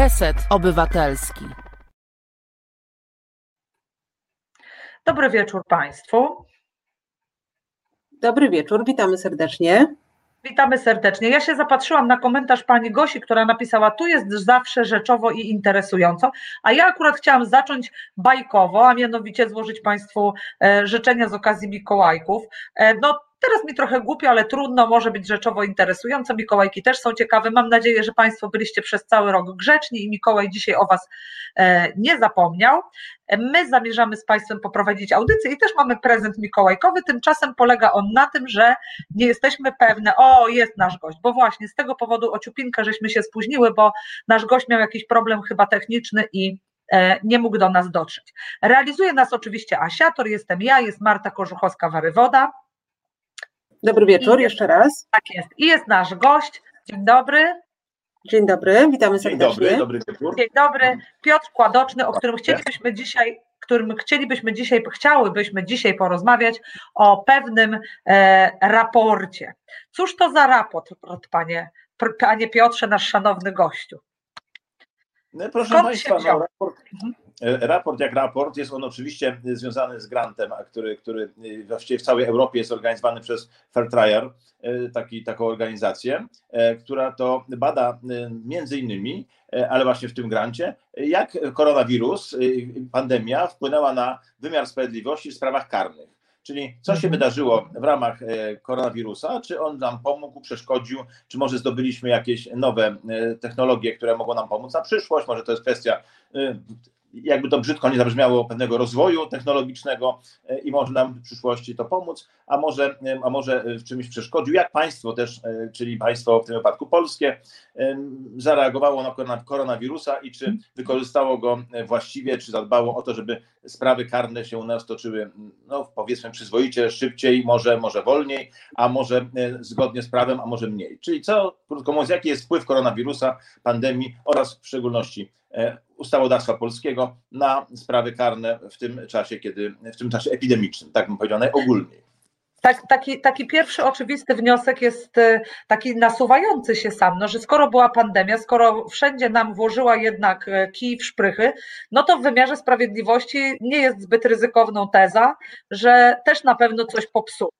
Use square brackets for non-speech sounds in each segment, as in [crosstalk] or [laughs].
Reset Obywatelski. Dobry wieczór Państwu. Dobry wieczór, witamy serdecznie. Witamy serdecznie. Ja się zapatrzyłam na komentarz pani Gosi, która napisała: Tu jest zawsze rzeczowo i interesująco. A ja akurat chciałam zacząć bajkowo, a mianowicie złożyć Państwu e, życzenia z okazji Mikołajków. E, no, Teraz mi trochę głupio, ale trudno, może być rzeczowo interesująco. Mikołajki też są ciekawe. Mam nadzieję, że Państwo byliście przez cały rok grzeczni i Mikołaj dzisiaj o Was e, nie zapomniał. My zamierzamy z Państwem poprowadzić audycję i też mamy prezent mikołajkowy. Tymczasem polega on na tym, że nie jesteśmy pewne, o jest nasz gość, bo właśnie z tego powodu ociupinkę żeśmy się spóźniły, bo nasz gość miał jakiś problem chyba techniczny i e, nie mógł do nas dotrzeć. Realizuje nas oczywiście Asiator, jestem ja, jest Marta Korzuchowska-Warywoda. Dobry wieczór, jeszcze raz. Tak jest. I jest nasz gość. Dzień dobry. Dzień dobry, witamy serdecznie. Dzień dobry, dobry wieczór. Dzień dobry. Piotr Kładoczny, o którym chcielibyśmy dzisiaj którym chcielibyśmy dzisiaj, chciałybyśmy dzisiaj porozmawiać o pewnym e, raporcie. Cóż to za raport, panie, panie Piotrze, nasz szanowny gościu? No, proszę Skąd Państwa, no, raport, mhm. Raport jak raport, jest on oczywiście związany z grantem, który, który właściwie w całej Europie jest organizowany przez Fairtrier, e, taki, taką organizację, e, która to bada między innymi, ale właśnie w tym grancie, jak koronawirus, pandemia wpłynęła na wymiar sprawiedliwości w sprawach karnych. Czyli co się mhm. wydarzyło w ramach koronawirusa, czy on nam pomógł, przeszkodził, czy może zdobyliśmy jakieś nowe technologie, które mogą nam pomóc na przyszłość, może to jest kwestia jakby to brzydko nie zabrzmiało, pewnego rozwoju technologicznego e, i może nam w przyszłości to pomóc, a może, e, a może w czymś przeszkodził, jak państwo też, e, czyli państwo w tym wypadku polskie, zareagowało na koronawirusa i czy wykorzystało go właściwie, czy zadbało o to, żeby sprawy karne się u nas toczyły, no powiedzmy przyzwoicie, szybciej, może, może wolniej, a może zgodnie z prawem, a może mniej. Czyli co, krótko mówiąc, jaki jest wpływ koronawirusa, pandemii oraz w szczególności ustawodawstwa polskiego na sprawy karne w tym czasie, kiedy w tym czasie epidemicznym, tak bym powiedział najogólniej. Tak, taki, taki pierwszy oczywisty wniosek jest e, taki nasuwający się sam, no, że skoro była pandemia, skoro wszędzie nam włożyła jednak e, kij w szprychy, no to w wymiarze sprawiedliwości nie jest zbyt ryzykowną teza, że też na pewno coś popsuło.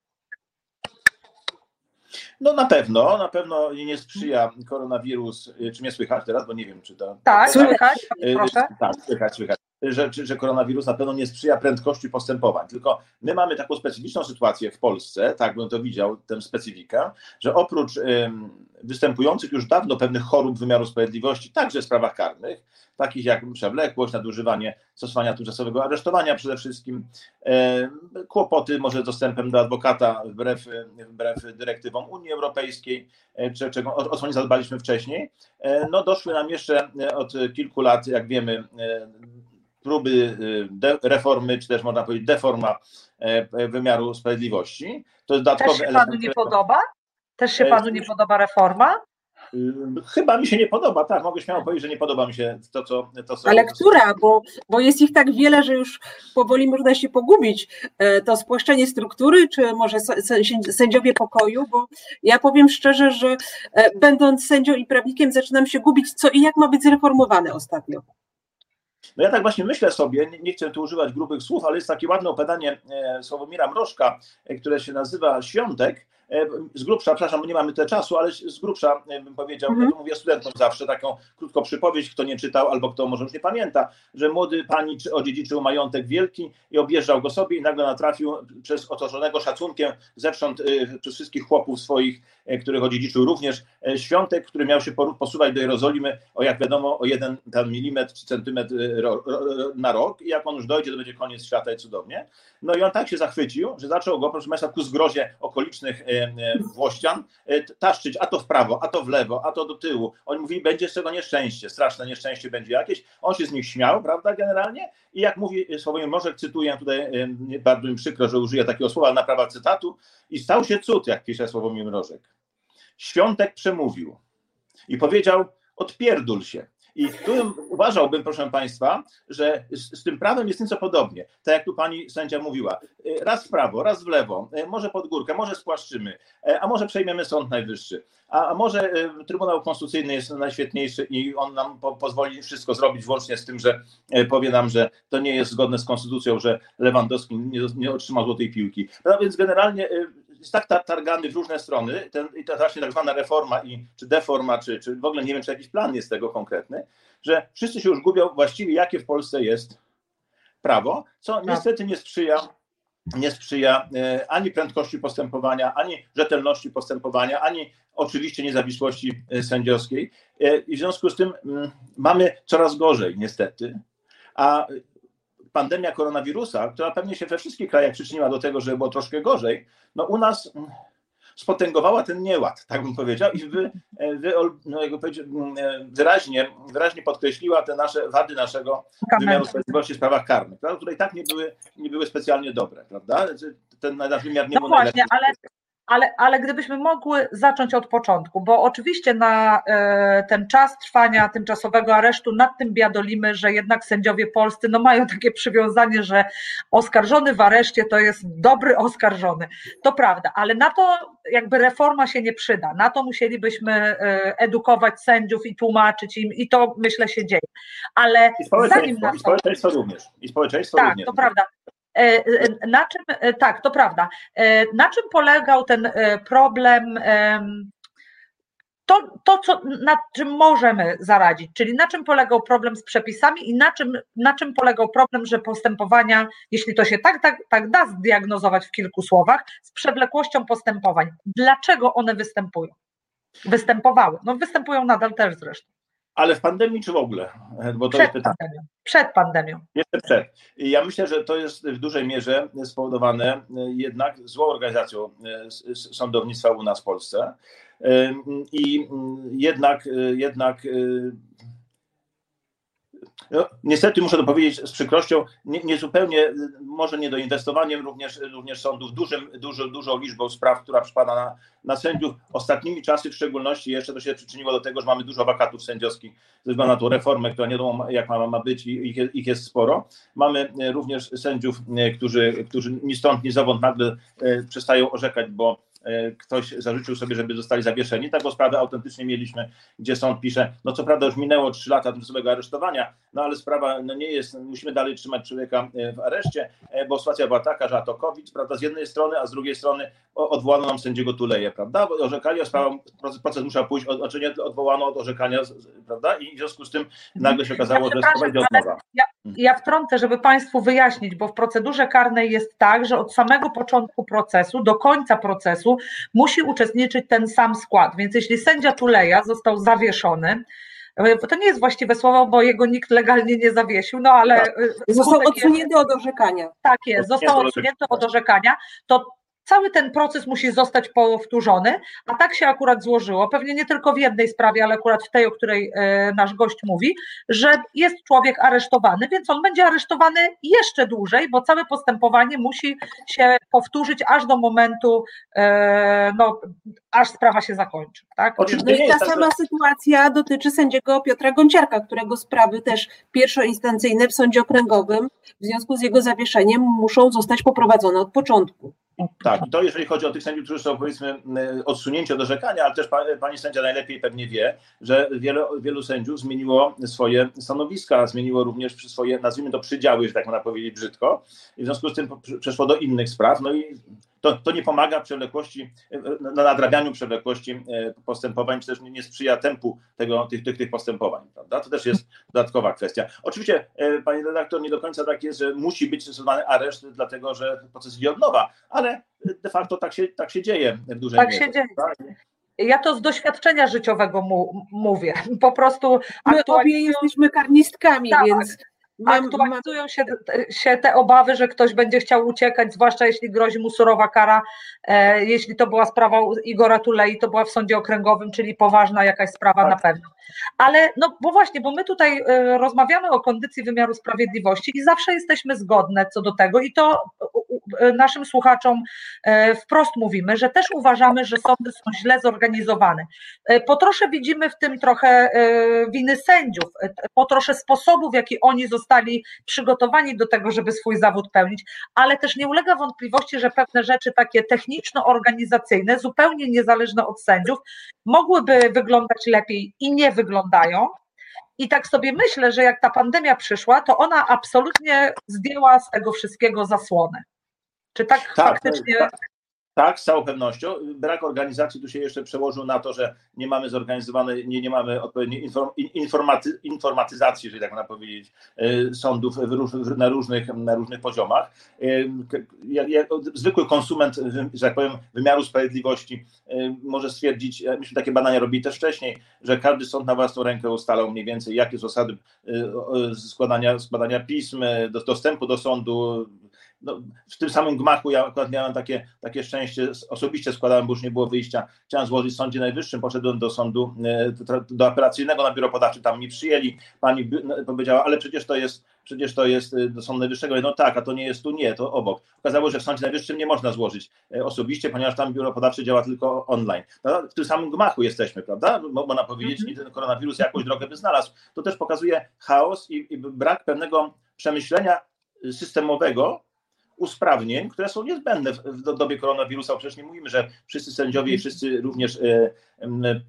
No na pewno, na pewno nie sprzyja koronawirus, czy mnie słychać teraz, bo nie wiem, czy to... Tak, słychać, proszę. Tak, słychać, słychać. Że, koronawirus na pewno nie sprzyja prędkości postępowań, tylko my mamy taką specyficzną sytuację w Polsce, tak bym to widział, tę specyfikę, że oprócz występujących już dawno pewnych chorób wymiaru sprawiedliwości, także w sprawach karnych, takich jak przewlekłość, nadużywanie stosowania tymczasowego aresztowania przede wszystkim, kłopoty może z dostępem do adwokata wbrew, wbrew dyrektywom Unii Europejskiej, e, czego, o, o co nie zadbaliśmy wcześniej, e, no doszły nam jeszcze e, od kilku lat, jak wiemy, próby reformy, czy też można powiedzieć deforma wymiaru sprawiedliwości. To jest dodatkowy Też się panu nie podoba? Też się panu nie podoba reforma? Chyba mi się nie podoba, tak, mogę śmiało powiedzieć, że nie podoba mi się to, co... To, co Ale która? Bo, bo jest ich tak wiele, że już powoli można się pogubić. E, to spłaszczenie struktury, czy może sędziowie pokoju? Bo ja powiem szczerze, że e, będąc sędzią i prawnikiem zaczynam się gubić, co i jak ma być zreformowane ostatnio. No ja tak właśnie myślę sobie, nie, nie chcę tu używać grubych słów, ale jest takie ładne opadanie e, Sławomira Mrożka, które się nazywa Świątek, E, z grubsza, przepraszam, bo nie mamy tyle czasu, ale z grubsza e, bym powiedział, mm -hmm. ja to mówię studentom zawsze, taką krótką przypowieść, kto nie czytał albo kto może już nie pamięta, że młody pani odziedziczył majątek wielki i objeżdżał go sobie i nagle natrafił przez otoczonego szacunkiem zewsząd y, przez wszystkich chłopów swoich, których odziedziczył również świątek, który miał się posuwać do Jerozolimy o jak wiadomo o jeden tam milimetr czy centymetr na rok i jak on już dojdzie, to będzie koniec świata i cudownie. No i on tak się zachwycił, że zaczął go, proszę Państwa, ku zgrozie okolicznych E, Włościan, e, taszczyć a to w prawo, a to w lewo, a to do tyłu. Oni mówili, będzie z tego nieszczęście, straszne nieszczęście będzie jakieś. On się z nich śmiał, prawda, generalnie. I jak mówi Sławomir Morzek, cytuję tutaj, e, bardzo mi przykro, że użyję takiego słowa na prawa cytatu, i stał się cud, jak pisze Sławomir Mrożek. Świątek przemówił i powiedział, odpierdul się. I tu uważałbym, proszę Państwa, że z, z, tym prawem jest nieco podobnie. Tak jak tu pani sędzia mówiła. Raz w prawo, raz w lewo, może pod górkę, może spłaszczymy, a może przejmiemy Sąd Najwyższy. A, a może Trybunał Konstytucyjny jest najświetniejszy i on nam po, pozwoli wszystko zrobić, włącznie z tym, że powie nam, że to nie jest zgodne z konstytucją, że Lewandowski nie, nie otrzymał złotej piłki. No więc generalnie jest tak targany w różne strony ten, i ta właśnie tak zwana reforma i, czy deforma, czy, czy w ogóle nie wiem, czy jakiś plan jest tego konkretny, że wszyscy się już gubią właściwie, jakie w Polsce jest prawo, co tak. niestety nie sprzyja nie sprzyja e, ani prędkości postępowania, ani rzetelności postępowania, ani oczywiście niezawisłości e, sędziowskiej. E, I w związku z tym mm, mamy coraz gorzej, niestety. A pandemia koronawirusa, która pewnie się we wszystkich krajach przyczyniła do tego, że było troszkę gorzej, no u nas mm, spotęgowała ten nieład, tak bym powiedział, i wy, wy, no jakby mm, wyraźnie, wyraźnie podkreśliła te nasze wady naszego wymiaru sprawiedliwości w sprawach karnych, które i tak nie były, nie były specjalnie dobre, prawda? Ten nasz wymiar nie no był właśnie, ale ale, ale gdybyśmy mogły zacząć od początku, bo oczywiście na e, ten czas trwania tymczasowego aresztu nad tym biadolimy, że jednak sędziowie polscy no, mają takie przywiązanie, że oskarżony w areszcie to jest dobry oskarżony. To prawda, ale na to jakby reforma się nie przyda. Na to musielibyśmy e, edukować sędziów i tłumaczyć im i to myślę się dzieje. Ale I społeczeństwo, zanim na to, i społeczeństwo również. I społeczeństwo tak, również. to prawda. E, e, na czym, e, tak, to prawda. Na czym polegał ten problem? To, to co, na czym możemy zaradzić, czyli na czym polegał problem z przepisami i na czym, na czym polegał problem, że postępowania, jeśli to się tak, tak, tak da zdiagnozować w kilku słowach, z przewlekłością postępowań. Dlaczego one występują? Występowały. No występują nadal też zresztą. Ale w pandemii czy w ogóle? Bo to przed, jest pandemią. przed pandemią. Jeszcze przed. Ja myślę, że to jest w dużej mierze spowodowane jednak złą organizacją e, sądownictwa u nas w Polsce. I jednak, jednak e, no, niestety muszę to powiedzieć z przykrością, niezupełnie, nie może niedoinwestowaniem również, również sądów, dużym, dużo, dużą liczbą spraw, która przypada na, na sędziów. Ostatnimi czasy w szczególności jeszcze to się przyczyniło do tego, że mamy dużo wakatów sędziowskich ze względu na tą reformę, która nie wiadomo jak ma, ma być i ich, ich jest sporo. Mamy również sędziów, którzy, którzy ni stąd, ni zowąd nagle przestają orzekać, bo ktoś zarzucił sobie, żeby zostali zawieszeni. Taką sprawę autentycznie mieliśmy, gdzie sąd pisze, no co prawda już minęło 3 lata tymczasowego aresztowania, no ale sprawa no nie jest, musimy dalej trzymać człowieka e, w areszcie, e, bo sytuacja była taka, że a to COVID, prawda, z jednej strony, a z drugiej strony odwołano nam sędziego Tuleje, prawda, bo orzekali, sprawa, proces musiał pójść, o, czy nie odwołano od orzekania, prawda, i w związku z tym nagle się okazało, że sprawa idzie od nowa. Ja, ja wtrącę, żeby Państwu wyjaśnić, bo w procedurze karnej jest tak, że od samego początku procesu do końca procesu musi uczestniczyć ten sam skład. Więc jeśli sędzia Tuleja został zawieszony, to nie jest właściwe słowo, bo jego nikt legalnie nie zawiesił, no ale. Tak. Został odsunięty jest, od orzekania. Tak jest, został odsunięty od orzekania. To cały ten proces musi zostać powtórzony, a tak się akurat złożyło, pewnie nie tylko w jednej sprawie, ale akurat w tej, o której e, nasz gość mówi, że jest człowiek aresztowany, więc on będzie aresztowany jeszcze dłużej, bo całe postępowanie musi się powtórzyć aż do momentu, e, no, aż sprawa się zakończy. Tak? No i ta tak, sama sytuacja dotyczy sędziego Piotra Gąciarka, którego sprawy też pierwszoinstancyjne w sądzie okręgowym w związku z jego zawieszeniem muszą zostać poprowadzone od początku. Tak, to jeżeli chodzi o tych sędziów, którzy są powiedzmy odsunięci od orzekania, ale też pani sędzia najlepiej pewnie wie, że wielu, wielu sędziów zmieniło swoje stanowiska, zmieniło również swoje, nazwijmy to przydziały, że tak można powiedzieć brzydko, i w związku z tym przeszło do innych spraw, no i to, to nie pomaga przewlekłości, na nadrabianiu przewlekłości e, postępowań, czy też nie, nie sprzyja tempu tego, tych, tych, tych postępowań, prawda? To też jest [laughs] dodatkowa kwestia. Oczywiście, e, pani redaktor, nie do końca tak jest, że musi być stosowany areszt, dlatego że proces idzie od nowa, ale de facto tak się, tak się dzieje w dużej tak mierze. Się dzieje. Tak? Ja to z doświadczenia życiowego mu, mówię. Po prostu. My obie jesteśmy karnistkami, tak, więc aktualizują się, się te obawy, że ktoś będzie chciał uciekać, zwłaszcza jeśli grozi mu surowa kara. E, jeśli to była sprawa Igora Tulei, to była w sądzie okręgowym, czyli poważna jakaś sprawa tak. na pewno. Ale no bo właśnie, bo my tutaj e, rozmawiamy o kondycji wymiaru sprawiedliwości i zawsze jesteśmy zgodne co do tego i to naszym słuchaczom e, wprost mówimy, że też uważamy, że sądy są źle zorganizowane. Po trosze widzimy w tym trochę winy sędziów, po trosze sposobu, w jaki oni zostali przygotowani do tego, żeby swój zawód pełnić, ale też nie ulega wątpliwości, że pewne rzeczy takie techniczno-organizacyjne, zupełnie niezależne od sędziów, mogłyby wyglądać lepiej i nie wyglądają. I tak sobie myślę, że jak ta pandemia przyszła, to ona absolutnie zdjęła z tego wszystkiego zasłonę. Czy tak, tak faktycznie. Tak, tak, z całą pewnością. Brak organizacji tu się jeszcze przełożył na to, że nie mamy zorganizowanej, nie, nie mamy odpowiedniej informaty, informatyzacji, jeżeli tak można powiedzieć, e, sądów na różnych, na różnych poziomach. E, ja, ja, zwykły konsument, że tak powiem, wymiaru sprawiedliwości e, może stwierdzić, myśmy takie badania robili też wcześniej, że każdy sąd na własną rękę ustalał mniej więcej, jakie zasady składania, składania pism, dostępu do sądu, no, w tym samym gmachu ja akurat miałem takie, takie szczęście, osobiście składałem, bo już nie było wyjścia, chciałem złożyć w Sądzie Najwyższym, poszedłem do sądu, e, do apelacyjnego na biuro podawcze, tam mi przyjęli, pani no, powiedziała, ale przecież to jest, przecież to jest e, do Sądu Najwyższego, no tak, a to nie jest tu, nie, to obok. Okazało się, że w Sądzie Najwyższym nie można złożyć e, osobiście, ponieważ tam biuro podawcze działa tylko online. No, w tym samym gmachu jesteśmy, prawda? Można powiedzieć, i ten koronawirus jakąś drogę by znalazł. To też pokazuje chaos i, i brak pewnego przemyślenia systemowego, usprawnień, które są niezbędne w dobie koronawirusa. Przecież nie mówimy, że wszyscy sędziowie i wszyscy również e,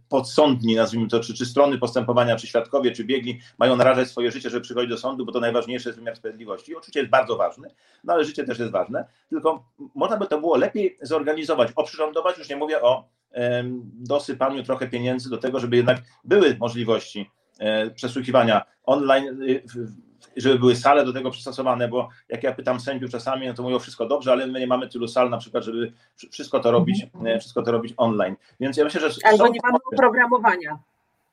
podsądni, nazwijmy to, czy, czy strony postępowania, czy świadkowie, czy biegli, mają narażać swoje życie, żeby przychodzić do sądu, bo to najważniejsze jest wymiar sprawiedliwości. Oczywiście jest bardzo ważny, no ale życie też jest ważne, tylko można by to było lepiej zorganizować, oprzyrządować, już nie mówię o dosypaniu trochę pieniędzy do tego, żeby jednak były możliwości e, przesłuchiwania online żeby były sale do tego przystosowane, bo jak ja pytam sędziów czasami, no to mówią wszystko dobrze, ale my nie mamy tylu sal na przykład, żeby wszystko to robić, mhm. wszystko to robić online. Więc ja myślę, że. Albo nie mamy oprogramowania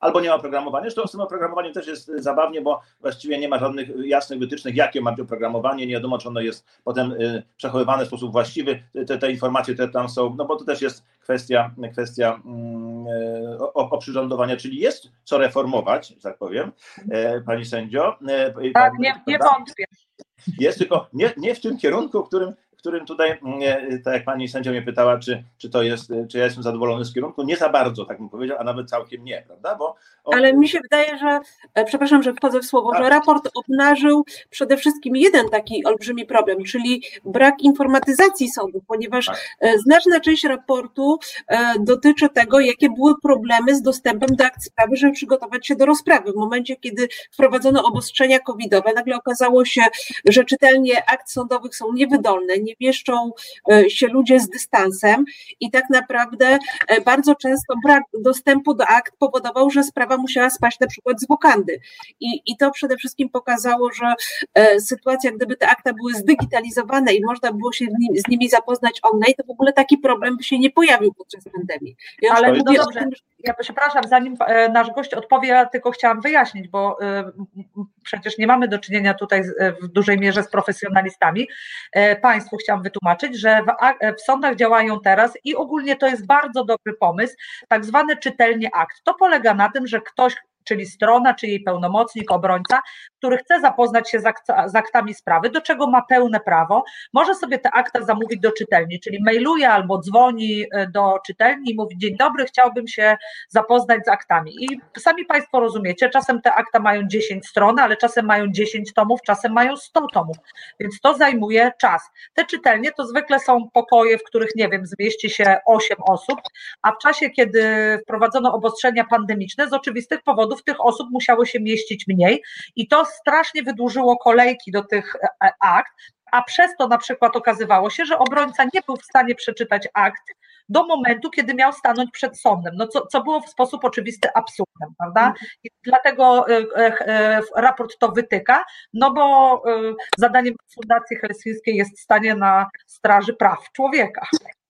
albo nie ma oprogramowania. Zresztą z tym oprogramowaniem też jest zabawnie, bo właściwie nie ma żadnych jasnych wytycznych, jakie ma być oprogramowanie, nie wiadomo, czy ono jest potem y, przechowywane w sposób właściwy, te, te informacje, które tam są, no bo to też jest kwestia, kwestia mm, y, oprzyrządowania, czyli jest co reformować, że tak powiem, e, pani sędzio. E, tak, nie, nie wątpię. Jest tylko nie, nie w tym kierunku, w którym w którym tutaj, mm, tak jak pani sędzia mnie pytała, czy, czy to jest, czy ja jestem zadowolony z kierunku, nie za bardzo, tak bym powiedział, a nawet całkiem nie, prawda? Bo on... Ale mi się wydaje, że, e, przepraszam, że wchodzę w słowo, tak. że raport obnażył przede wszystkim jeden taki olbrzymi problem, czyli brak informatyzacji sądów, ponieważ tak. E, znaczna część raportu e, dotyczy tego, jakie były problemy z dostępem do akt sprawy, żeby przygotować się do rozprawy. W momencie, kiedy wprowadzono obostrzenia covidowe, nagle okazało się, że czytelnie akt sądowych są niewydolne, nie mieszczą e, się ludzie z dystansem i tak naprawdę e, bardzo często brak dostępu do akt powodował, że sprawa musiała spaść na przykład z wokandy. I, i to przede wszystkim pokazało, że e, sytuacja, gdyby te akta były zdigitalizowane i można było się z nimi zapoznać online, to w ogóle taki problem by się nie pojawił podczas pandemii. Ja Ale no dobrze. ja przepraszam, zanim nasz gość odpowie, tylko chciałam wyjaśnić, bo przecież nie mamy do czynienia tutaj w dużej mierze z profesjonalistami. Państwu chciałam wytłumaczyć, że w, w sądach działają teraz i ogólnie to jest bardzo dobry pomysł, tak zwane czytelnie akt. To polega na tym, że ktoś czyli strona, czy jej pełnomocnik, obrońca, który chce zapoznać się z, z, aktami sprawy, do czego ma pełne prawo, może sobie te akta zamówić do czytelni, czyli mailuje albo dzwoni e, do czytelni i mówi: Dzień dobry, chciałbym się zapoznać z aktami. I sami Państwo rozumiecie, czasem te akta mają 10 stron, ale czasem mają 10 tomów, czasem mają 100 tomów, więc to zajmuje czas. Te czytelnie to zwykle są pokoje, w których, nie wiem, zmieści się 8 osób, a w czasie, kiedy wprowadzono obostrzenia pandemiczne, z oczywistych powodów tych osób musiało się mieścić mniej i to strasznie wydłużyło kolejki do tych e, e, akt, a przez to na przykład okazywało się, że obrońca nie był w stanie przeczytać akt do momentu, kiedy miał stanąć przed sądem, no co, co było w sposób oczywisty absurdem, prawda? Mhm. I dlatego e, raport to wytyka, no bo zadaniem Fundacji Helsińskiej jest stanie na straży praw człowieka.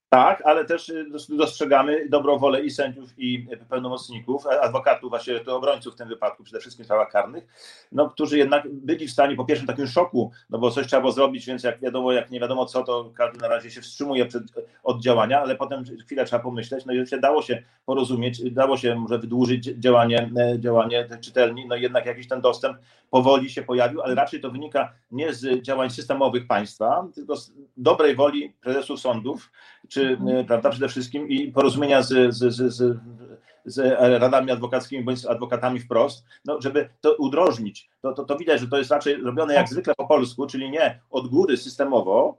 Tak, ale też y, dostrzegamy dobrą wolę i sędziów, i pełnomocników, adwokatów, właśnie to obrońców w tym wypadku, przede wszystkim w sprawach karnych, no, którzy jednak byli w stanie po pierwszym takim szoku, no bo coś trzeba było zrobić, więc jak wiadomo, jak nie wiadomo co, to każdy na razie się wstrzymuje przed, od działania, ale potem chwilę trzeba pomyśleć, no i się dało się porozumieć, dało się może wydłużyć działanie, e, działanie czytelni, no jednak jakiś ten dostęp powoli się pojawił, ale raczej to wynika nie z działań systemowych państwa, tylko z dobrej woli prezesów sądów, czy mhm. prawda, przede wszystkim i porozumienia z, z, z, z, z radami adwokackimi bądź z adwokatami wprost, no, żeby to udrożnić. To, to, to widać, że to jest raczej robione jak zwykle po polsku, czyli nie od góry systemowo,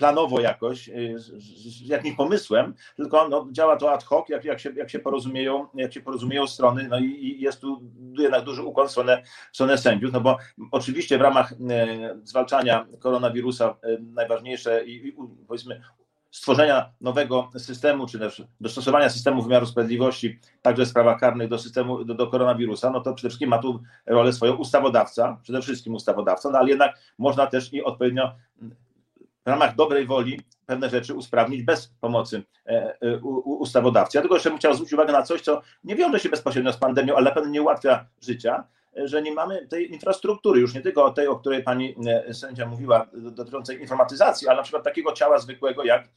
planowo jakoś, y, z jakimś pomysłem, tylko no, działa to ad hoc, jak, jak, się, jak, się porozumieją, jak się porozumieją strony, no i, i jest tu jednak duży ukłon w stronę, w stronę sędziów, no bo oczywiście w ramach e, zwalczania koronawirusa e, najważniejsze i, i powiedzmy stworzenia nowego systemu, czy też dostosowania systemu wymiaru sprawiedliwości, także w sprawach karnych do systemu, do, do, koronawirusa, no to przede wszystkim ma tu rolę swoją ustawodawca, przede wszystkim ustawodawca, no ale jednak można też i odpowiednio w ramach dobrej woli pewne rzeczy usprawnić bez pomocy e, e, ustawodawcy. Ja tylko jeszcze bym chciał zwrócić uwagę na coś, co nie wiąże się bezpośrednio z pandemią, ale na pewno nie ułatwia życia, że nie mamy tej infrastruktury, już nie tylko tej, o której pani sędzia mówiła, dotyczącej informatyzacji, ale na przykład takiego ciała zwykłego jak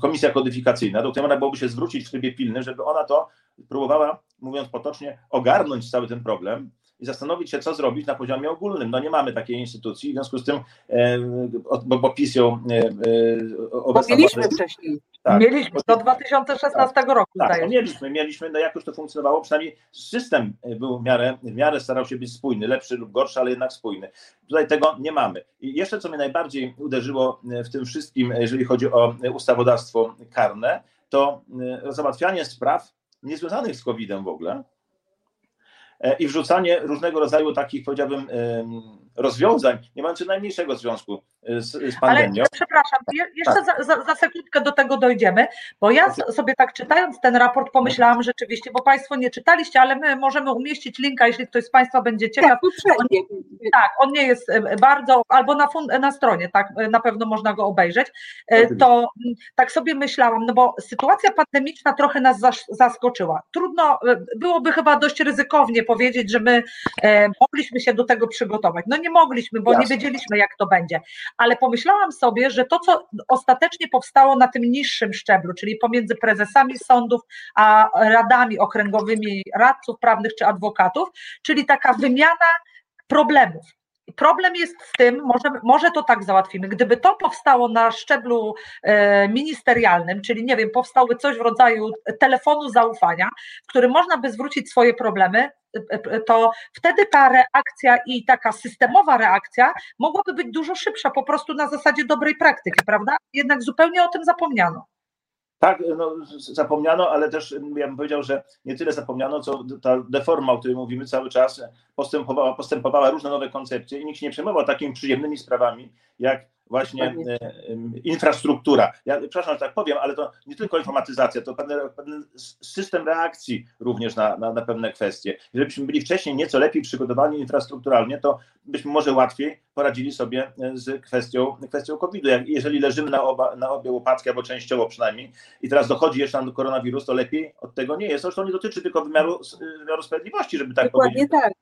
komisja kodyfikacyjna, do której można byłoby się zwrócić w trybie pilnym, żeby ona to próbowała, mówiąc potocznie, ogarnąć cały ten problem i zastanowić się, co zrobić na poziomie ogólnym. No nie mamy takiej instytucji, w związku z tym, e, bo, bo PiS ją e, e, obecnie... Mieliśmy wcześniej. Tak. Mieliśmy do 2016 tak, roku. Tak, no mieliśmy, mieliśmy, no jakoś to funkcjonowało, przynajmniej system był w miarę, w miarę starał się być spójny, lepszy lub gorszy, ale jednak spójny. Tutaj tego nie mamy. I jeszcze co mnie najbardziej uderzyło w tym wszystkim, jeżeli chodzi o ustawodawstwo karne, to załatwianie spraw niezwiązanych z COVID-em w ogóle, i wrzucanie różnego rodzaju takich, powiedziałbym, rozwiązań, nie mających najmniejszego związku e, z, z pandemią. Ale przepraszam, jeszcze tak. za, za, za, sekundkę do tego dojdziemy, bo ja sobie tak czytając ten raport pomyślałam rzeczywiście, bo Państwo nie czytaliście, ale my możemy umieścić linka, jeśli ktoś z Państwa będzie ciekaw. Tak, on, tak, on nie jest e, bardzo, albo na, na stronie, tak, na pewno można go obejrzeć. To tak sobie myślałam, no bo sytuacja pandemiczna trochę nas zaskoczyła. Trudno, byłoby chyba dość ryzykownie powiedzieć, że my e, mogliśmy się do tego przygotować. No nie mogliśmy, bo Jasne. nie wiedzieliśmy, jak to będzie. Ale pomyślałam sobie, że to, co ostatecznie powstało na tym niższym szczeblu, czyli pomiędzy prezesami sądów a radami okręgowymi radców prawnych czy adwokatów, czyli taka wymiana problemów. Problem jest z tym, może, może to tak załatwimy. Gdyby to powstało na szczeblu e, ministerialnym, czyli nie wiem, powstałoby coś w rodzaju telefonu zaufania, w którym można by zwrócić swoje problemy, to wtedy ta reakcja i taka systemowa reakcja mogłaby być dużo szybsza, po prostu na zasadzie dobrej praktyki, prawda? Jednak zupełnie o tym zapomniano. Tak, no, zapomniano, ale też ja bym powiedział, że nie tyle zapomniano, co ta deforma, o której mówimy cały czas, postępowała, postępowała różne nowe koncepcje i nikt się nie przejmował takimi przyjemnymi sprawami, jak właśnie e, infrastruktura. Ja przepraszam, że tak powiem, ale to nie tylko informatyzacja, to pewien, system reakcji również na, na, na pewne kwestie. Gdybyśmy byli wcześniej nieco lepiej przygotowani infrastrukturalnie, to byśmy może łatwiej poradzili sobie e, z kwestią, kwestią COVID-u. Jak, jeżeli leżymy na, oba, na obie łopatki, albo częściowo przynajmniej, i teraz dochodzi jeszcze na koronawirus, to lepiej od tego nie jest. Zresztą nie dotyczy tylko wymiaru, wymiaru sprawiedliwości, żeby tak Dokładnie powiedzieć. tak.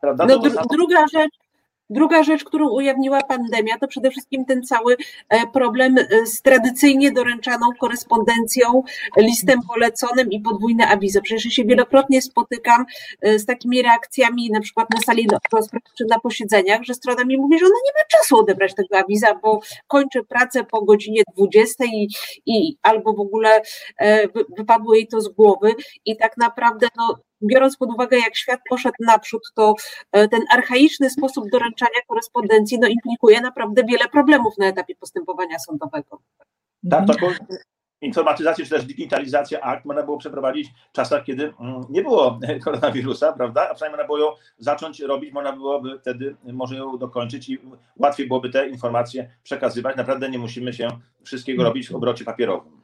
Prawda? No, dru druga rzecz, Druga rzecz, którą ujawniła pandemia, to przede wszystkim ten cały e, problem e, z tradycyjnie doręczaną korespondencją, listem poleconym i podwójne awizo. Przecież ja się wielokrotnie spotykam e, z takimi reakcjami, na przykład na sali czy na posiedzeniach, że strona mi mówi, że ona nie ma czasu odebrać tego awiza, bo kończy pracę po godzinie 20 i, i albo w ogóle wypadło jej to z głowy i tak naprawdę no, biorąc pod uwagę, jak świat poszedł naprzód, to e, ten archaiczny sposób doręczania korespondencji no, implikuje naprawdę wiele problemów na etapie postępowania sądowego. Tak, taką informatyzację czy też digitalizację akt można było przeprowadzić w czasach, kiedy mm, nie było [laughs] koronawirusa, prawda? A przynajmniej można było ją zacząć robić, można byłoby wtedy może ją dokończyć i łatwiej byłoby te informacje przekazywać. Naprawdę nie musimy się wszystkiego robić w obrocie papierowym.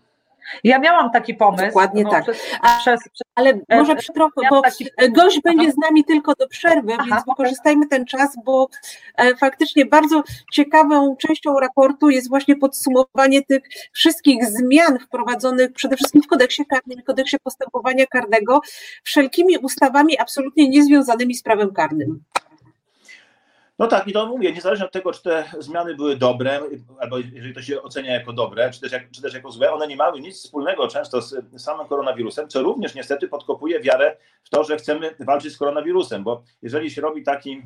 Ja miałam taki pomysł. Dokładnie no, tak. Przez, A- przez, przez, Ale E, może trochę, bo taki, gość będzie z nami tylko do przerwy, Aha, więc wykorzystajmy ten czas, bo e, faktycznie bardzo ciekawą częścią raportu jest właśnie podsumowanie tych wszystkich zmian wprowadzonych przede wszystkim w kodeksie karnym i kodeksie postępowania karnego, wszelkimi ustawami absolutnie niezwiązanymi z prawem karnym. No tak, i to mówię, niezależnie od tego, czy te zmiany były dobre, albo jeżeli to się ocenia jako dobre, czy też, jak, czy też jako złe, one nie miały nic wspólnego często z samym koronawirusem, co również niestety podkopuje wiarę w to, że chcemy walczyć z koronawirusem, bo jeżeli się robi taki,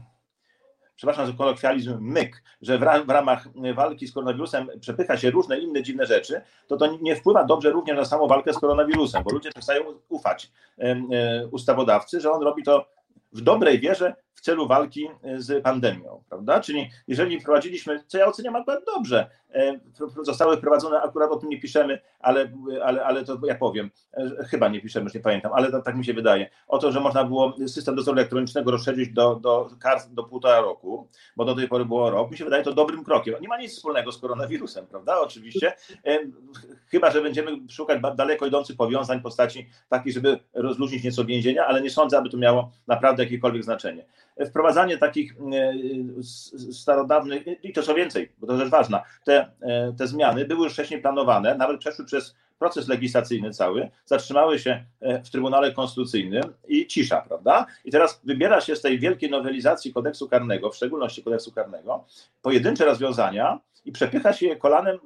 przepraszam za kolokwializm, myk, że w, ram, w ramach walki z koronawirusem przepycha się różne inne dziwne rzeczy, to to nie wpływa dobrze również na samą walkę z koronawirusem, bo ludzie przestają ufać e, ustawodawcy, że on robi to w dobrej wierze w celu walki z pandemią, prawda? Czyli jeżeli wprowadziliśmy, co ja oceniam akurat dobrze, e, zostały wprowadzone, akurat o tym nie piszemy, ale, ale, ale to ja powiem, e, chyba nie piszemy, już nie pamiętam, ale to, tak mi się wydaje, o to, że można było system dozoru elektronicznego rozszerzyć do, do do półtora roku, bo do tej pory było rok, mi się wydaje to dobrym krokiem. Nie ma nic wspólnego z koronawirusem, prawda? Oczywiście, e, chyba, że będziemy szukać daleko idących powiązań postaci takiej, żeby rozluźnić nieco więzienia, ale nie sądzę, aby to miało naprawdę jakiekolwiek znaczenie wprowadzanie takich e, starodawnych, i to co więcej, bo to rzecz ważna, te, e, te zmiany były już wcześniej planowane, nawet przeszły przez proces legislacyjny cały, zatrzymały się e, w Trybunale Konstytucyjnym i cisza, prawda? I teraz wybiera się z tej wielkiej nowelizacji kodeksu karnego, w szczególności kodeksu karnego, pojedyncze rozwiązania i przepycha się je kolanem,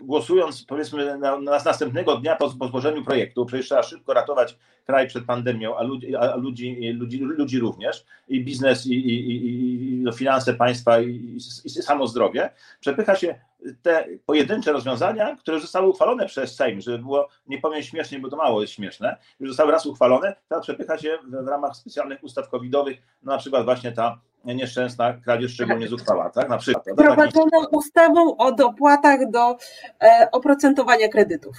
głosując powiedzmy na, na następnego dnia po, po złożeniu projektu, przecież trzeba szybko ratować kraj przed pandemią, a ludzi, a ludzi, ludzi, ludzi również, i biznes, i, i, i, i finanse państwa, i, i, i samo zdrowie, przepycha się te pojedyncze rozwiązania, które zostały uchwalone przez Sejm, żeby było, nie powiem śmiesznie, bo to mało jest śmieszne, już zostały raz uchwalone, teraz przepycha się w, w ramach specjalnych ustaw covidowych, no na przykład właśnie ta nieszczęsna kradzież szczególnie zuchwała, tak? Na przykład. Prowadzoną ustawą o dopłatach do e, oprocentowania kredytów.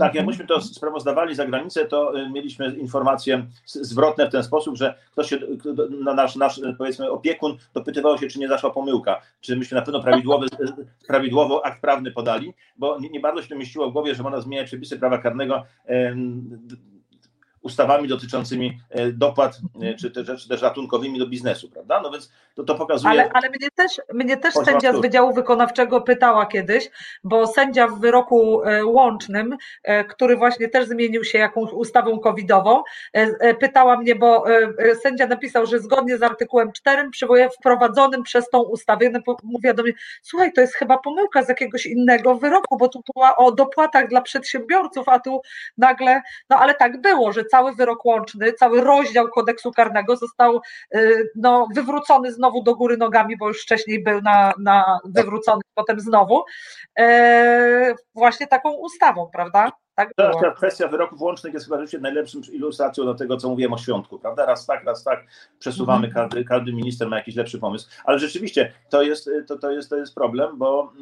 Tak, jak myśmy to sprawozdawali za granicę, to mieliśmy informacje zwrotne w ten sposób, że ktoś się, nasz, nasz powiedzmy opiekun dopytywał się, czy nie zaszła pomyłka, czy myśmy na pewno prawidłowy, prawidłowo akt prawny podali, bo nie, nie bardzo się to mieściło w głowie, że można zmieniać przepisy prawa karnego ustawami dotyczącymi dopłat, czy też, czy też ratunkowymi do biznesu, prawda? No więc to, to pokazuje. Ale, ale mnie też, mnie też sędzia z Wydziału Wykonawczego pytała kiedyś, bo sędzia w wyroku łącznym, który właśnie też zmienił się jakąś ustawą covidową, pytała mnie, bo sędzia napisał, że zgodnie z artykułem 4 przywołuje wprowadzonym przez tą ustawę. Mówię do mnie, słuchaj, to jest chyba pomyłka z jakiegoś innego wyroku, bo tu była o dopłatach dla przedsiębiorców, a tu nagle, no ale tak było, że cały wyrok łączny, cały rozdział kodeksu karnego został no, wywrócony znowu do góry nogami, bo już wcześniej był na, na wywrócony, potem znowu, e, właśnie taką ustawą, prawda? Tak ta, ta kwestia wyroków łącznych jest chyba rzeczywiście najlepszą ilustracją do tego, co mówiłem o świątku, prawda? Raz tak, raz tak przesuwamy, Mhm. każdy, każdy minister ma jakiś lepszy pomysł. Ale rzeczywiście to jest, to, to jest, to jest problem, bo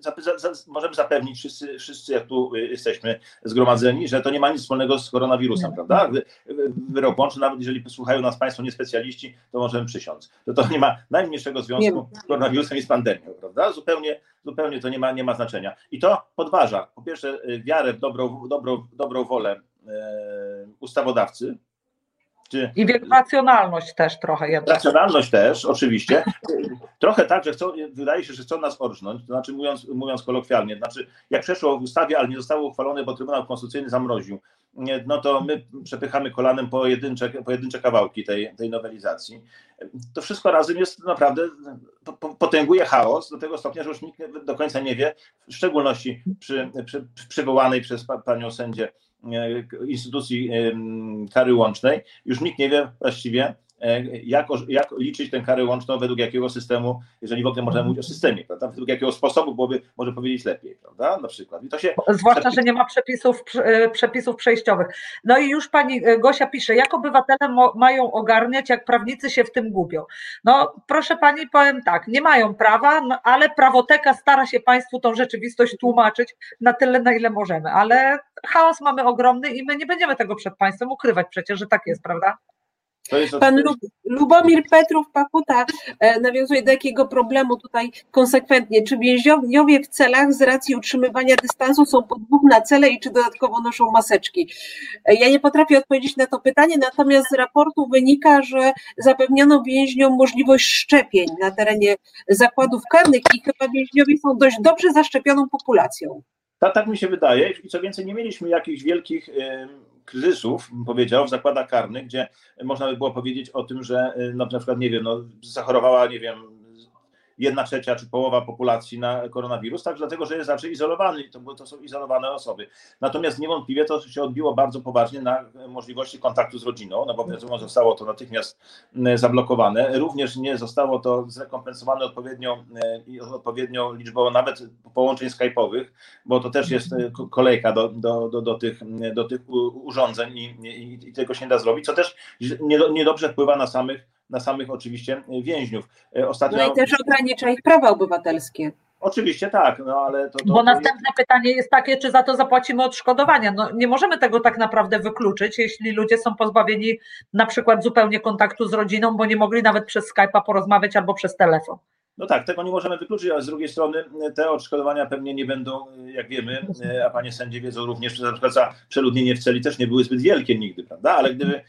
za, za, możemy zapewnić wszyscy, wszyscy, jak tu jesteśmy zgromadzeni, że to nie ma nic wspólnego z koronawirusem, prawda? Wyrok łączny, nawet jeżeli posłuchają nas Państwo niespecjaliści, to możemy przysiąc. To to nie ma najmniejszego związku z koronawirusem i z pandemią, prawda? Zupełnie, zupełnie to nie ma, nie ma znaczenia. I to podważa, po pierwsze, wiarę w dobrą, dobrą, dobrą wolę e, ustawodawcy. Czy, I racjonalność też trochę. Jednak. Racjonalność też, oczywiście. Trochę tak, że chcą, wydaje się, że chcą nas orżnąć, to znaczy mówiąc, mówiąc kolokwialnie, znaczy jak przeszło w ustawie, ale nie zostało uchwalone, bo Trybunał Konstytucyjny zamroził, no to my przepychamy kolanem pojedyncze, pojedyncze kawałki tej, tej nowelizacji. To wszystko razem jest naprawdę, potęguje chaos do tego stopnia, że już nikt do końca nie wie, w szczególności przy, przy przywołanej przez panią sędzię instytucji kary łącznej, już nikt nie wie właściwie, jak, jak liczyć tę karę łączną, według jakiego systemu, jeżeli w ogóle możemy mówić o systemie, prawda? według jakiego sposobu byłoby, może powiedzieć lepiej, prawda? Na przykład. I to się Zwłaszcza, że nie ma przepisów, przepisów przejściowych. No i już pani Gosia pisze, jak obywatele mają ogarniać, jak prawnicy się w tym gubią. No proszę pani, powiem tak, nie mają prawa, no, ale prawoteka stara się państwu tą rzeczywistość tłumaczyć na tyle, na ile możemy, ale chaos mamy ogromny i my nie będziemy tego przed państwem ukrywać przecież, że tak jest, prawda? Pan Lubomir Petrów Pakuta e, nawiązuje do jakiego problemu tutaj konsekwentnie. Czy więźniowie w celach z racji utrzymywania dystansu są po dwóch na cele i czy dodatkowo noszą maseczki? E, ja nie potrafię odpowiedzieć na to pytanie, natomiast z raportu wynika, że zapewniono więźniom możliwość szczepień na terenie zakładów karnych i chyba więźniowie są dość dobrze zaszczepioną populacją. Tak, tak mi się wydaje i co więcej nie mieliśmy jakichś wielkich kryzysów, powiedział, w zakładach karnych, gdzie można by było powiedzieć o tym, że no, na przykład, nie wiem, no, zachorowała, nie wiem, jedna trzecia czy połowa populacji na koronawirus, tak dlatego, że jest raczej izolowany i to, to są izolowane osoby. Natomiast niewątpliwie to się odbiło bardzo poważnie na możliwości kontaktu z rodziną, no bo wiadomo, zostało to natychmiast zablokowane. Również nie zostało to zrekompensowane odpowiednią, odpowiednią liczbą nawet połączeń skype'owych, bo to też jest kolejka do, do, do, do, tych, do tych urządzeń i, i, i tego się nie da zrobić, co też niedobrze wpływa na samych na samych oczywiście więźniów. E, ostatnio... No i też ogranicza ich prawa obywatelskie. Oczywiście tak, no ale to. to Bo następne pytanie jest takie, czy za to zapłacimy odszkodowania. No, nie możemy tego tak naprawdę wykluczyć, jeśli ludzie są pozbawieni na przykład zupełnie kontaktu z rodziną, bo nie mogli nawet przez Skype'a porozmawiać albo przez telefon. No tak, tego nie możemy wykluczyć, ale z drugiej strony te odszkodowania pewnie nie będą, jak wiemy, a panie sędzie wiedzą również, że na przykład za przeludnienie w celi też nie były zbyt wielkie nigdy, prawda? Ale gdyby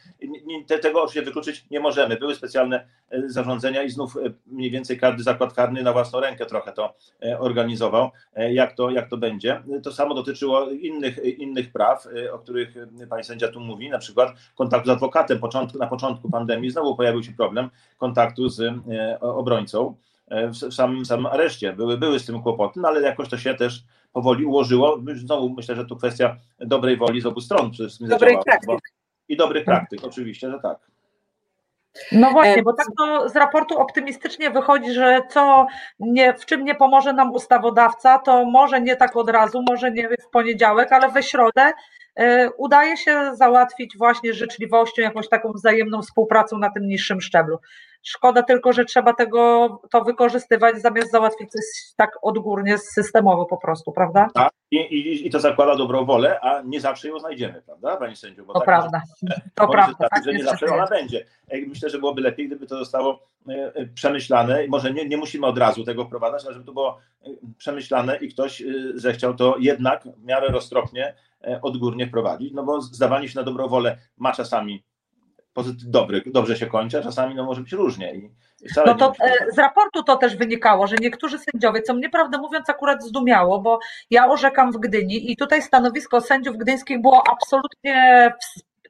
te, tego oczywiście wykluczyć nie możemy. Były specjalne e, zarządzenia i znów e, mniej więcej każdy zakład karny na własną rękę trochę to e, organizował, jak to, jak to będzie. To samo dotyczyło innych, innych praw, o których pani sędzia tu mówi, na przykład kontaktu z adwokatem. Na początku pandemii znowu pojawił się problem kontaktu z obrońcą. E, w samym, samym areszcie. Były, były z tym kłopoty, no ale jakoś to się też powoli ułożyło. Znowu myślę, że tu kwestia dobrej woli z obu stron przede wszystkim dobrej praktyki. I dobrych praktyk, oczywiście, że tak. No właśnie, bo tak to z raportu optymistycznie wychodzi, że co nie, w czym nie pomoże nam ustawodawca, to może nie tak od razu, może nie w poniedziałek, ale we środę y, udaje się załatwić właśnie życzliwością, jakąś taką wzajemną współpracą na tym niższym szczeblu. Szkoda tylko, że trzeba tego to wykorzystywać zamiast załatwić coś tak odgórnie, systemowo po prostu, prawda? Tak, i, i, i to zakłada dobrą wolę, a nie zawsze ją znajdziemy, prawda, Pani Sędziu? Bo to tak, prawda, to prawda. Tak, że nie zawsze ona będzie. Myślę, że byłoby lepiej, gdyby to zostało e, e, przemyślane i może nie, nie musimy od razu tego wprowadzać, ale żeby to było e, przemyślane i ktoś zechciał to jednak w miarę roztropnie odgórnie wprowadzić, no bo zdawanie się na dobrą wolę ma czasami dobry, dobrze się kończy, a czasami no, może być różnie. I no to e, z raportu to też wynikało, że niektórzy sędziowie, co mnie prawdę mówiąc akurat zdumiało, bo ja orzekam w Gdyni i tutaj stanowisko sędziów gdyńskich było absolutnie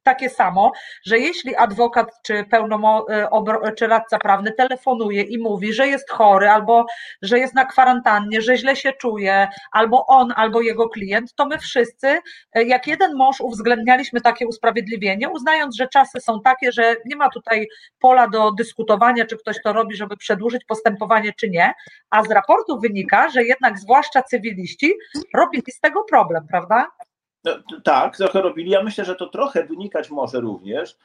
takie samo, że jeśli adwokat czy, pełnomo, e, czy radca prawny telefonuje i mówi, że jest chory, albo że jest na kwarantannie, że źle się czuje, albo on, albo jego klient, to my wszyscy, e, jak jeden mąż, uwzględnialiśmy takie usprawiedliwienie, uznając, że czasy są takie, że nie ma tutaj pola do dyskutowania, czy ktoś to robi, żeby przedłużyć postępowanie, czy nie. A z raportu wynika, że jednak zwłaszcza cywiliści robili z tego problem, prawda? No, tak, trochę robili. Ja myślę, że to trochę wynikać może również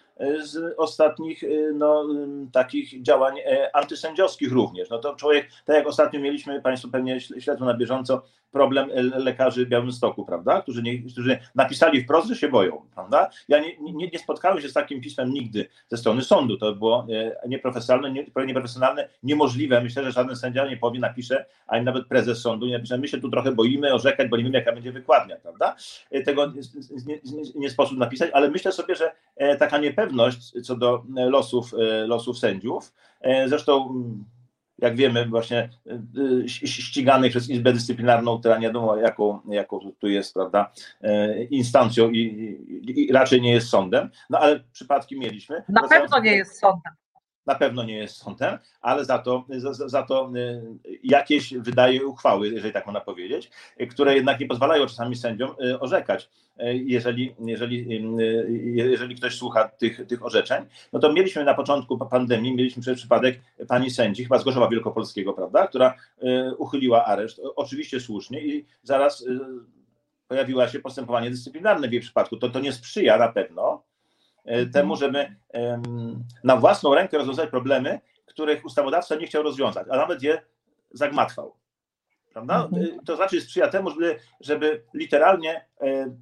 z ostatnich e, no, takich działań e, antysędziowskich również. No to człowiek, tak jak ostatnio mieliśmy, Państwo pewnie śledzą na bieżąco, problem lekarzy Białymstoku, prawda? Którzy, nie, którzy napisali wprost, że się boją, prawda? Ja nie, nie, nie spotkałem się z takim pismem nigdy ze strony sądu. To było nieprofesjonalne, nie, nieprofesjonalne, niemożliwe. Myślę, że żaden sędzia nie powie, napisze, ani nawet prezes sądu nie napisze, my się tu trochę boimy orzekać, bo nie wiemy, jaka będzie wykładnia, prawda? tego nie, nie, sposób napisać, ale myślę sobie, że e, taka niepewność co do e, losów, e, losów sędziów, zresztą mm, jak wiemy, właśnie ściganych przez Izbę Dyscyplinarną, która nie wiadomo, jaką, jaką tu jest, prawda, instancją i, i, i, raczej nie jest sądem, no ale przypadki mieliśmy. Na pewno nie jest sądem na pewno nie jest sądem, ale za to, za, za, to y, jakieś wydaje uchwały, jeżeli tak można powiedzieć, które jednak nie pozwalają czasami sędziom y, orzekać. Y, jeżeli, jeżeli, jeżeli ktoś słucha tych, tych orzeczeń, no to mieliśmy na początku pandemii, mieliśmy przypadek pani sędzi, chyba z Gorzowa Wielkopolskiego, prawda, która uchyliła areszt, oczywiście słusznie i zaraz pojawiło się postępowanie dyscyplinarne w jej przypadku. To, to nie sprzyja na pewno. Temu, żeby na własną rękę rozwiązać problemy, których ustawodawca nie chciał rozwiązać, a nawet je zagmatwał. Prawda? Mhm. E, to znaczy sprzyja temu, żeby, żeby literalnie, e,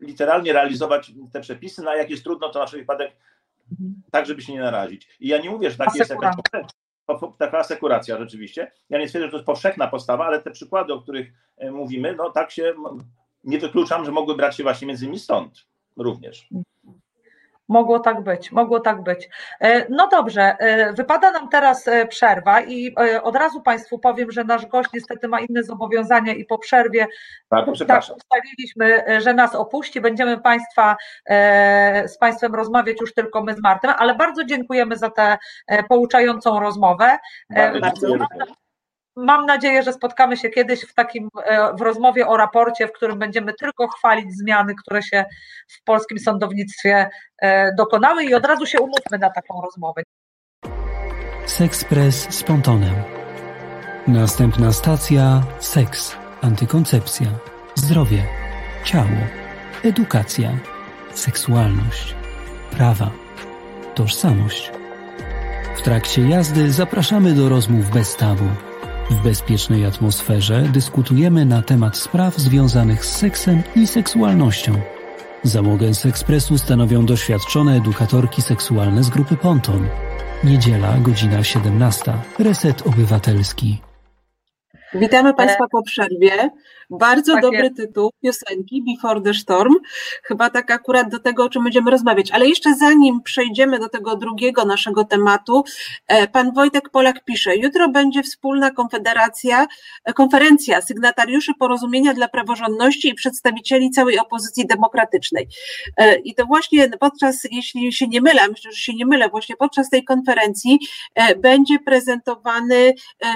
literalnie realizować te przepisy, no a jak jest trudno, to na przykład wypadek tak żeby się nie narazić. I ja nie mówię, że tak jest jakaś taka asekuracja rzeczywiście. Ja nie twierdzę, że to jest powszechna postawa, ale te przykłady, o których e, mówimy, no tak się nie wykluczam, że mogły brać się właśnie między innymi stąd również. Mogło tak być, mogło tak być. E, no dobrze, e, wypada nam teraz e, przerwa i od razu Państwu powiem, że nasz gość niestety ma inne zobowiązania i po przerwie Bardzo tak ustaliliśmy, że nas opuści. Będziemy Państwa z Państwem rozmawiać już tylko my z Martem, ale bardzo dziękujemy za tę pouczającą rozmowę. Bardzo. Mam nadzieję, że spotkamy się kiedyś w takim e, w rozmowie o raporcie, w którym będziemy tylko chwalić zmiany, które się w polskim sądownictwie e, dokonały i od razu się umówmy na taką rozmowę. Sexpress z pontonem. Następna stacja seks, antykoncepcja, zdrowie, ciało, edukacja, seksualność, prawa, tożsamość. W trakcie jazdy zapraszamy do rozmów bez tabu w bezpiecznej atmosferze dyskutujemy na temat spraw związanych z seksem i seksualnością. Załogę z ekspresu stanowią doświadczone edukatorki seksualne z grupy Ponton. Niedziela, godzina 17. Reset Obywatelski. Witamy Państwa po przerwie. Bardzo tak dobry jest. tytuł piosenki Before the Storm. Chyba tak akurat do tego, o czym będziemy rozmawiać. Ale jeszcze zanim przejdziemy do tego drugiego naszego tematu, e, pan Wojtek Polak pisze, jutro będzie wspólna konfederacja, e, konferencja sygnatariuszy porozumienia dla praworządności i przedstawicieli całej opozycji demokratycznej. E, I to właśnie podczas, jeśli się nie mylę, myślę, że się nie mylę, właśnie podczas tej konferencji będzie prezentowany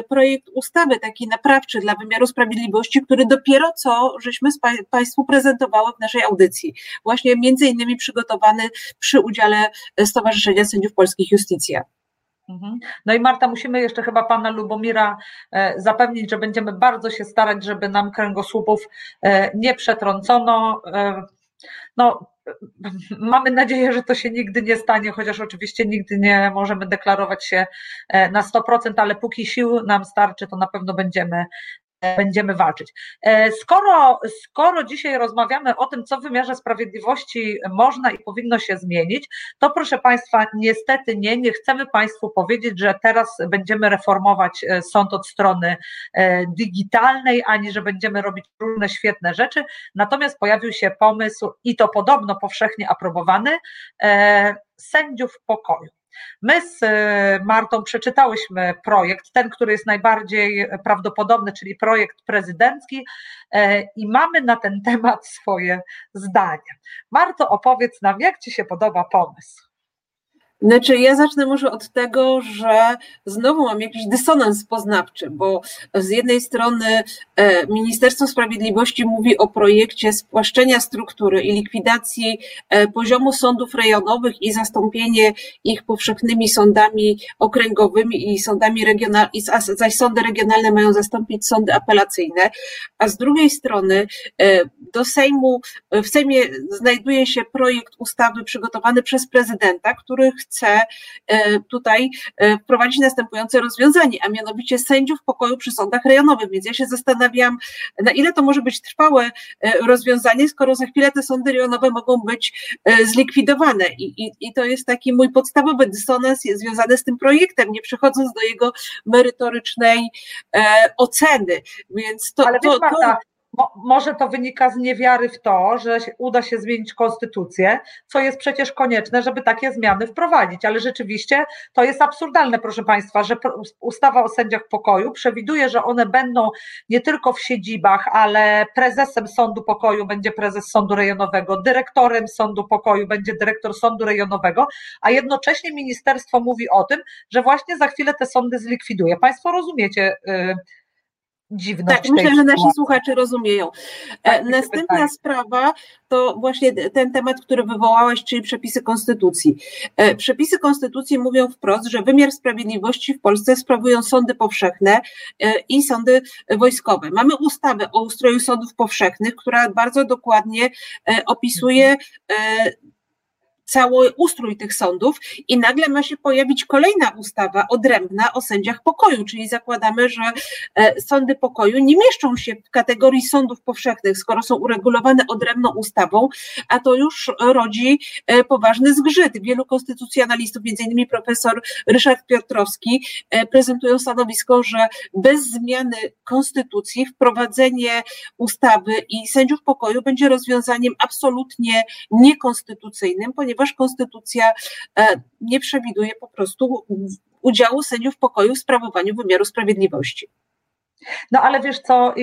projekt ustawy taki naprawczy dla wymiaru sprawiedliwości, który do dopiero co żeśmy Państwu prezentowały w naszej audycji. Właśnie między innymi przygotowany przy udziale Stowarzyszenia Sędziów Polskich Justicja. Mhm. No i Marta, musimy jeszcze chyba pana Lubomira e, zapewnić, że będziemy bardzo się starać, żeby nam kręgosłupów e, nie przetrącono. E, no, [laughs] mamy nadzieję, że to się nigdy nie stanie, chociaż oczywiście nigdy nie możemy deklarować się na 100%, ale póki sił nam starczy, to na pewno będziemy będziemy walczyć. E, skoro, skoro dzisiaj rozmawiamy o tym, co w wymiarze sprawiedliwości można i powinno się zmienić, to proszę Państwa, niestety nie, nie chcemy Państwu powiedzieć, że teraz będziemy reformować e, sąd od strony e, digitalnej, ani że będziemy robić różne świetne rzeczy. Natomiast pojawił się pomysł, i to podobno powszechnie aprobowany, sędziów pokoju. My z e, Martą przeczytałyśmy projekt, ten, który jest najbardziej prawdopodobny, czyli projekt prezydencki, e, i mamy na ten [laughs] temat swoje zdanie. Marto, opowiedz nam, jak Ci się podoba pomysł? Znaczy, ja zacznę może od tego, że znowu mam jakiś dysonans poznawczy, bo z jednej strony e, Ministerstwo Sprawiedliwości mówi o projekcie spłaszczenia struktury i likwidacji e, poziomu sądów rejonowych i zastąpienie ich powszechnymi sądami okręgowymi i sądami regionalnymi, zaś sądy regionalne mają zastąpić sądy apelacyjne, a z drugiej strony e, do Sejmu, w Sejmie znajduje się projekt ustawy przygotowany przez prezydenta, który chce e, tutaj e, wprowadzić następujące rozwiązanie, a mianowicie sędziów pokoju przy sądach rejonowych. Więc ja się zastanawiam, na ile to może być trwałe e, rozwiązanie, skoro za chwilę te sądy rejonowe mogą być zlikwidowane. I, i, i to jest taki mój podstawowy dysonans związany z tym projektem, nie przechodząc do jego merytorycznej oceny. Więc to, Ale to, Marta, może to wynika z niewiary w to, że uda się zmienić konstytucję, co jest przecież konieczne, żeby takie zmiany wprowadzić. Ale rzeczywiście to jest absurdalne, proszę Państwa, że ustawa o sędziach pokoju przewiduje, że one będą nie tylko w siedzibach, ale prezesem sądu pokoju będzie prezes sądu rejonowego, dyrektorem sądu pokoju będzie dyrektor sądu rejonowego, a jednocześnie ministerstwo mówi o tym, że właśnie za chwilę te sądy zlikwiduje. Państwo rozumiecie? Yy, dziwność. Tak, myślę, że nasi słuchacze rozumieją. E, tak, Następna sprawa to właśnie ten temat, który wywołałeś, czyli przepisy konstytucji. E, przepisy konstytucji mówią wprost, że wymiar sprawiedliwości w Polsce sprawują sądy powszechne e, i sądy wojskowe. Mamy ustawę o ustroju sądów powszechnych, która bardzo dokładnie opisuje cały ustrój tych sądów i nagle ma się pojawić kolejna ustawa odrębna o sędziach pokoju, czyli zakładamy, że e, sądy pokoju nie mieszczą się w kategorii sądów powszechnych, skoro są uregulowane odrębną ustawą, a to już rodzi e, poważny zgrzyt. Wielu konstytucjonalistów, między innymi profesor Ryszard Piotrowski, e, prezentują stanowisko, że bez zmiany konstytucji wprowadzenie ustawy i sędziów pokoju będzie rozwiązaniem absolutnie niekonstytucyjnym, ponieważ ponieważ konstytucja e, nie przewiduje po prostu udziału sędziów pokoju w sprawowaniu wymiaru sprawiedliwości. No ale wiesz co,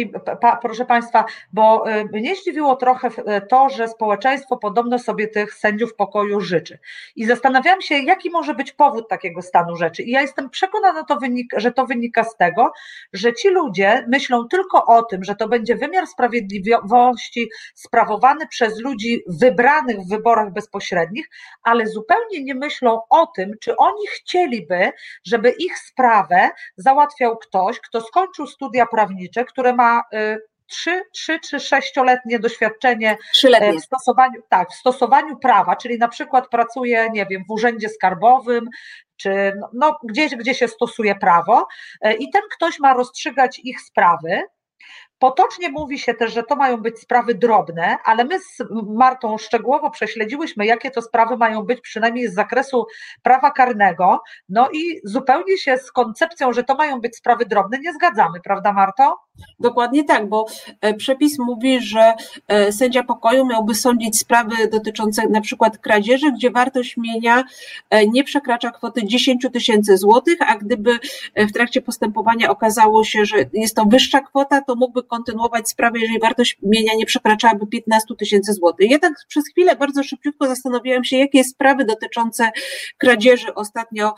proszę Państwa, bo y, mnie zdziwiło trochę y, to, że społeczeństwo podobno sobie tych sędziów pokoju życzy. I zastanawiałam się, jaki może być powód takiego stanu rzeczy. I ja jestem przekonana, to wynika, że to wynika z tego, że ci ludzie myślą tylko o tym, że to będzie wymiar sprawiedliwości sprawowany przez ludzi wybranych w wyborach bezpośrednich, ale zupełnie nie myślą o tym, czy oni chcieliby, żeby ich sprawę załatwiał ktoś, kto skończył studia studia prawnicze, które ma y, trzy, trzy czy sześcioletnie doświadczenie e, w stosowaniu, tak, w stosowaniu prawa, czyli na przykład pracuje, nie wiem, w urzędzie skarbowym, czy no, no, gdzieś, gdzie się stosuje prawo e, i ten ktoś ma rozstrzygać ich sprawy, Potocznie mówi się też, że to mają być sprawy drobne, ale my z Martą szczegółowo prześledziłyśmy, jakie to sprawy mają być, przynajmniej z zakresu prawa karnego. No i zupełnie się z koncepcją, że to mają być sprawy drobne, nie zgadzamy, prawda, Marto? Dokładnie tak, bo e, przepis mówi, że e, sędzia pokoju miałby sądzić sprawy dotyczące na przykład kradzieży, gdzie wartość mienia e, nie przekracza kwoty 10 tysięcy złotych, a gdyby w trakcie postępowania okazało się, że jest to wyższa kwota, to mógłby kontynuować sprawę, jeżeli wartość mienia nie przekraczałaby 15 tysięcy złotych. Ja tak przez chwilę bardzo szybciutko zastanawiałam się, jakie sprawy dotyczące kradzieży ostatnio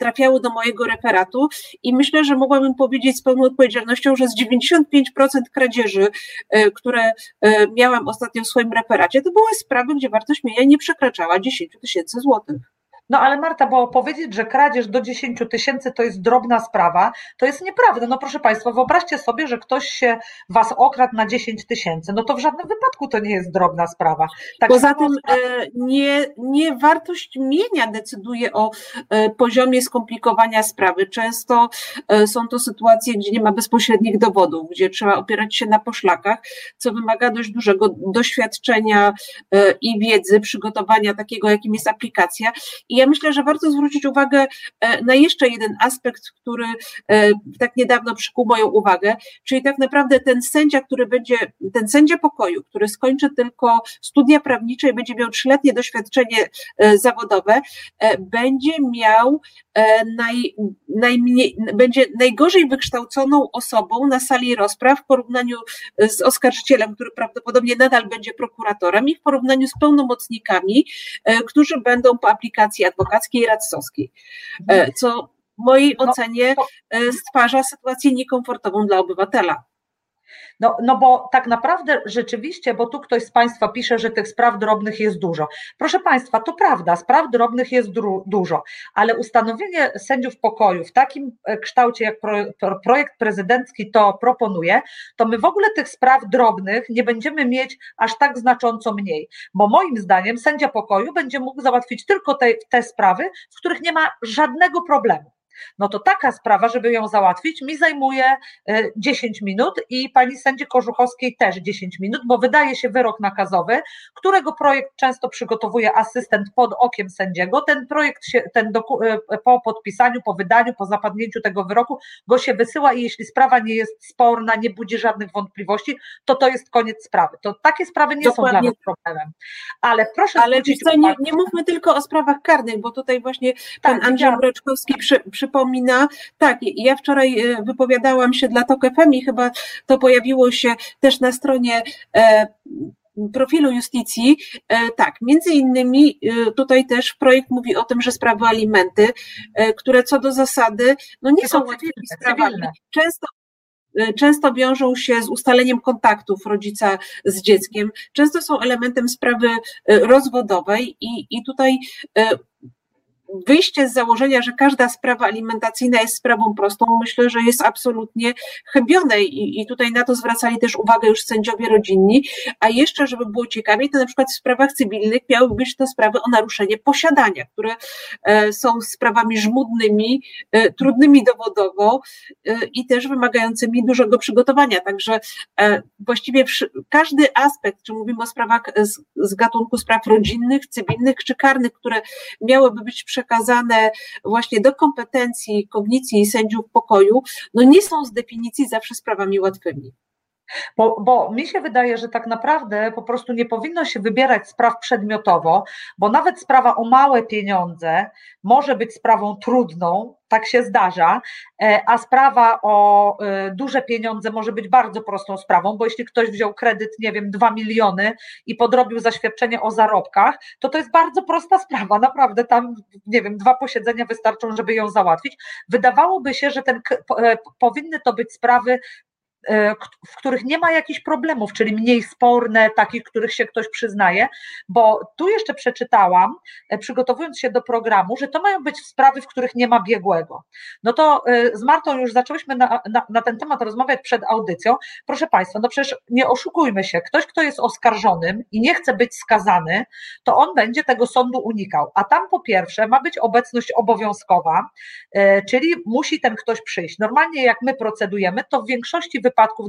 trafiały do mojego referatu i myślę, że mogłabym powiedzieć z pełną odpowiedzialnością, że z 95% kradzieży, e, które e, miałam ostatnio w swoim referacie, to były sprawy, gdzie wartość mienia nie przekraczała 10 tysięcy złotych. No ale Marta, bo powiedzieć, że kradzież do 10 tysięcy to jest drobna sprawa, to jest nieprawda. No proszę Państwa, wyobraźcie sobie, że ktoś się Was okradł na 10 tysięcy. No to w żadnym wypadku to nie jest drobna sprawa. Tak Poza tym e, nie, nie wartość mienia decyduje o e, poziomie skomplikowania sprawy. Często e, są to sytuacje, gdzie nie ma bezpośrednich dowodów, gdzie trzeba opierać się na poszlakach, co wymaga dość dużego doświadczenia i wiedzy, przygotowania takiego, jakim jest aplikacja. I ja myślę, że warto zwrócić uwagę e, na jeszcze jeden aspekt, który e, tak niedawno przykuł moją uwagę, czyli tak naprawdę ten sędzia, który będzie, ten sędzia pokoju, który skończy tylko studia prawnicze i będzie miał trzyletnie doświadczenie e, zawodowe, będzie miał naj, najmniej, będzie najgorzej wykształconą osobą na sali rozpraw w porównaniu z oskarżycielem, który prawdopodobnie nadal będzie prokuratorem i w porównaniu z pełnomocnikami, którzy będą po aplikacji adwokackiej i radcowskiej, e, co w mojej no, ocenie e, stwarza sytuację niekomfortową dla obywatela. No, no bo tak naprawdę rzeczywiście, bo tu ktoś z Państwa pisze, że tych spraw drobnych jest dużo. Proszę Państwa, to prawda, spraw drobnych jest dużo, ale ustanowienie sędziów pokoju w takim e, kształcie, jak pro, projekt prezydencki to proponuje, to my w ogóle tych spraw drobnych nie będziemy mieć aż tak znacząco mniej, bo moim zdaniem sędzia pokoju będzie mógł załatwić tylko te, te sprawy, w których nie ma żadnego problemu no to taka sprawa, żeby ją załatwić, mi zajmuje 10 e, minut i pani sędzi Korzuchowskiej też 10 minut, bo wydaje się wyrok nakazowy, którego projekt często przygotowuje asystent pod okiem sędziego. Ten projekt się, ten e, po podpisaniu, po wydaniu, po zapadnięciu tego wyroku go się wysyła i jeśli sprawa nie jest sporna, nie budzi żadnych wątpliwości, to to jest koniec sprawy. To takie sprawy nie Dokładnie. są dla nas problemem. Ale proszę Ale co, nie, nie mówmy tylko o sprawach karnych, bo tutaj właśnie tak, pan Andrzej Mroczkowski przy, przy przypomina, tak, ja wczoraj e, wypowiadałam się dla TOK FM i chyba to pojawiło się też na stronie e, profilu justicji, e, tak, między innymi tutaj też projekt mówi o tym, że sprawy alimenty, które co do zasady, no nie są łatwymi sprawami, często często wiążą się z ustaleniem kontaktów rodzica z dzieckiem, często są elementem sprawy rozwodowej i, i tutaj wyjście z założenia, że każda sprawa alimentacyjna jest sprawą prostą, myślę, że jest absolutnie chybione i, i tutaj na to zwracali też uwagę już sędziowie rodzinni, a jeszcze, żeby było ciekawiej, to na przykład w sprawach cywilnych miały być to sprawy o naruszenie posiadania, które e, są sprawami żmudnymi, e, trudnymi dowodowo e, i też wymagającymi dużego przygotowania, także właściwie każdy aspekt, czy mówimy o sprawach z, z gatunku spraw rodzinnych, cywilnych czy karnych, które miałyby być przekazane właśnie do kompetencji kognicji sędziów pokoju, no nie są z definicji zawsze sprawami łatwymi. Bo, bo mi się wydaje, że tak naprawdę po prostu nie powinno się wybierać spraw przedmiotowo, bo nawet sprawa o małe pieniądze może być sprawą trudną, tak się zdarza, e, a sprawa o e, duże pieniądze może być bardzo prostą sprawą, bo jeśli ktoś wziął kredyt, nie wiem, 2 miliony i podrobił zaświadczenie o zarobkach, to to jest bardzo prosta sprawa, naprawdę tam, nie wiem, dwa posiedzenia wystarczą, żeby ją załatwić. Wydawałoby się, że ten, e, powinny to być sprawy w których nie ma jakichś problemów, czyli mniej sporne, takich, których się ktoś przyznaje, bo tu jeszcze przeczytałam, e, przygotowując się do programu, że to mają być sprawy, w których nie ma biegłego. No to e, z Martą już zaczęłyśmy na, na, na ten temat rozmawiać przed audycją. Proszę Państwa, no przecież nie oszukujmy się, ktoś, kto jest oskarżonym i nie chce być skazany, to on będzie tego sądu unikał. A tam po pierwsze ma być obecność obowiązkowa, czyli musi ten ktoś przyjść. Normalnie jak my procedujemy, to w większości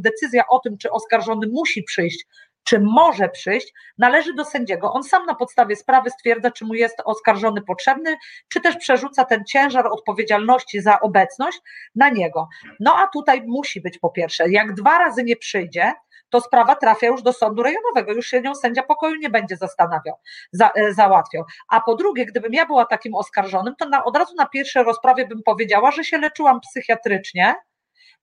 decyzja o tym, czy oskarżony musi przyjść, czy może przyjść, należy do sędziego. On sam na podstawie sprawy stwierdza, czy mu jest oskarżony potrzebny, czy też przerzuca ten ciężar odpowiedzialności za obecność na niego. No a tutaj musi być po pierwsze, jak dwa razy nie przyjdzie, to sprawa trafia już do sądu rejonowego, już się nią sędzia pokoju nie będzie zastanawiał, za, e, załatwiał. A po drugie, gdybym ja była takim oskarżonym, to na, od razu na pierwszej rozprawie bym powiedziała, że się leczyłam psychiatrycznie,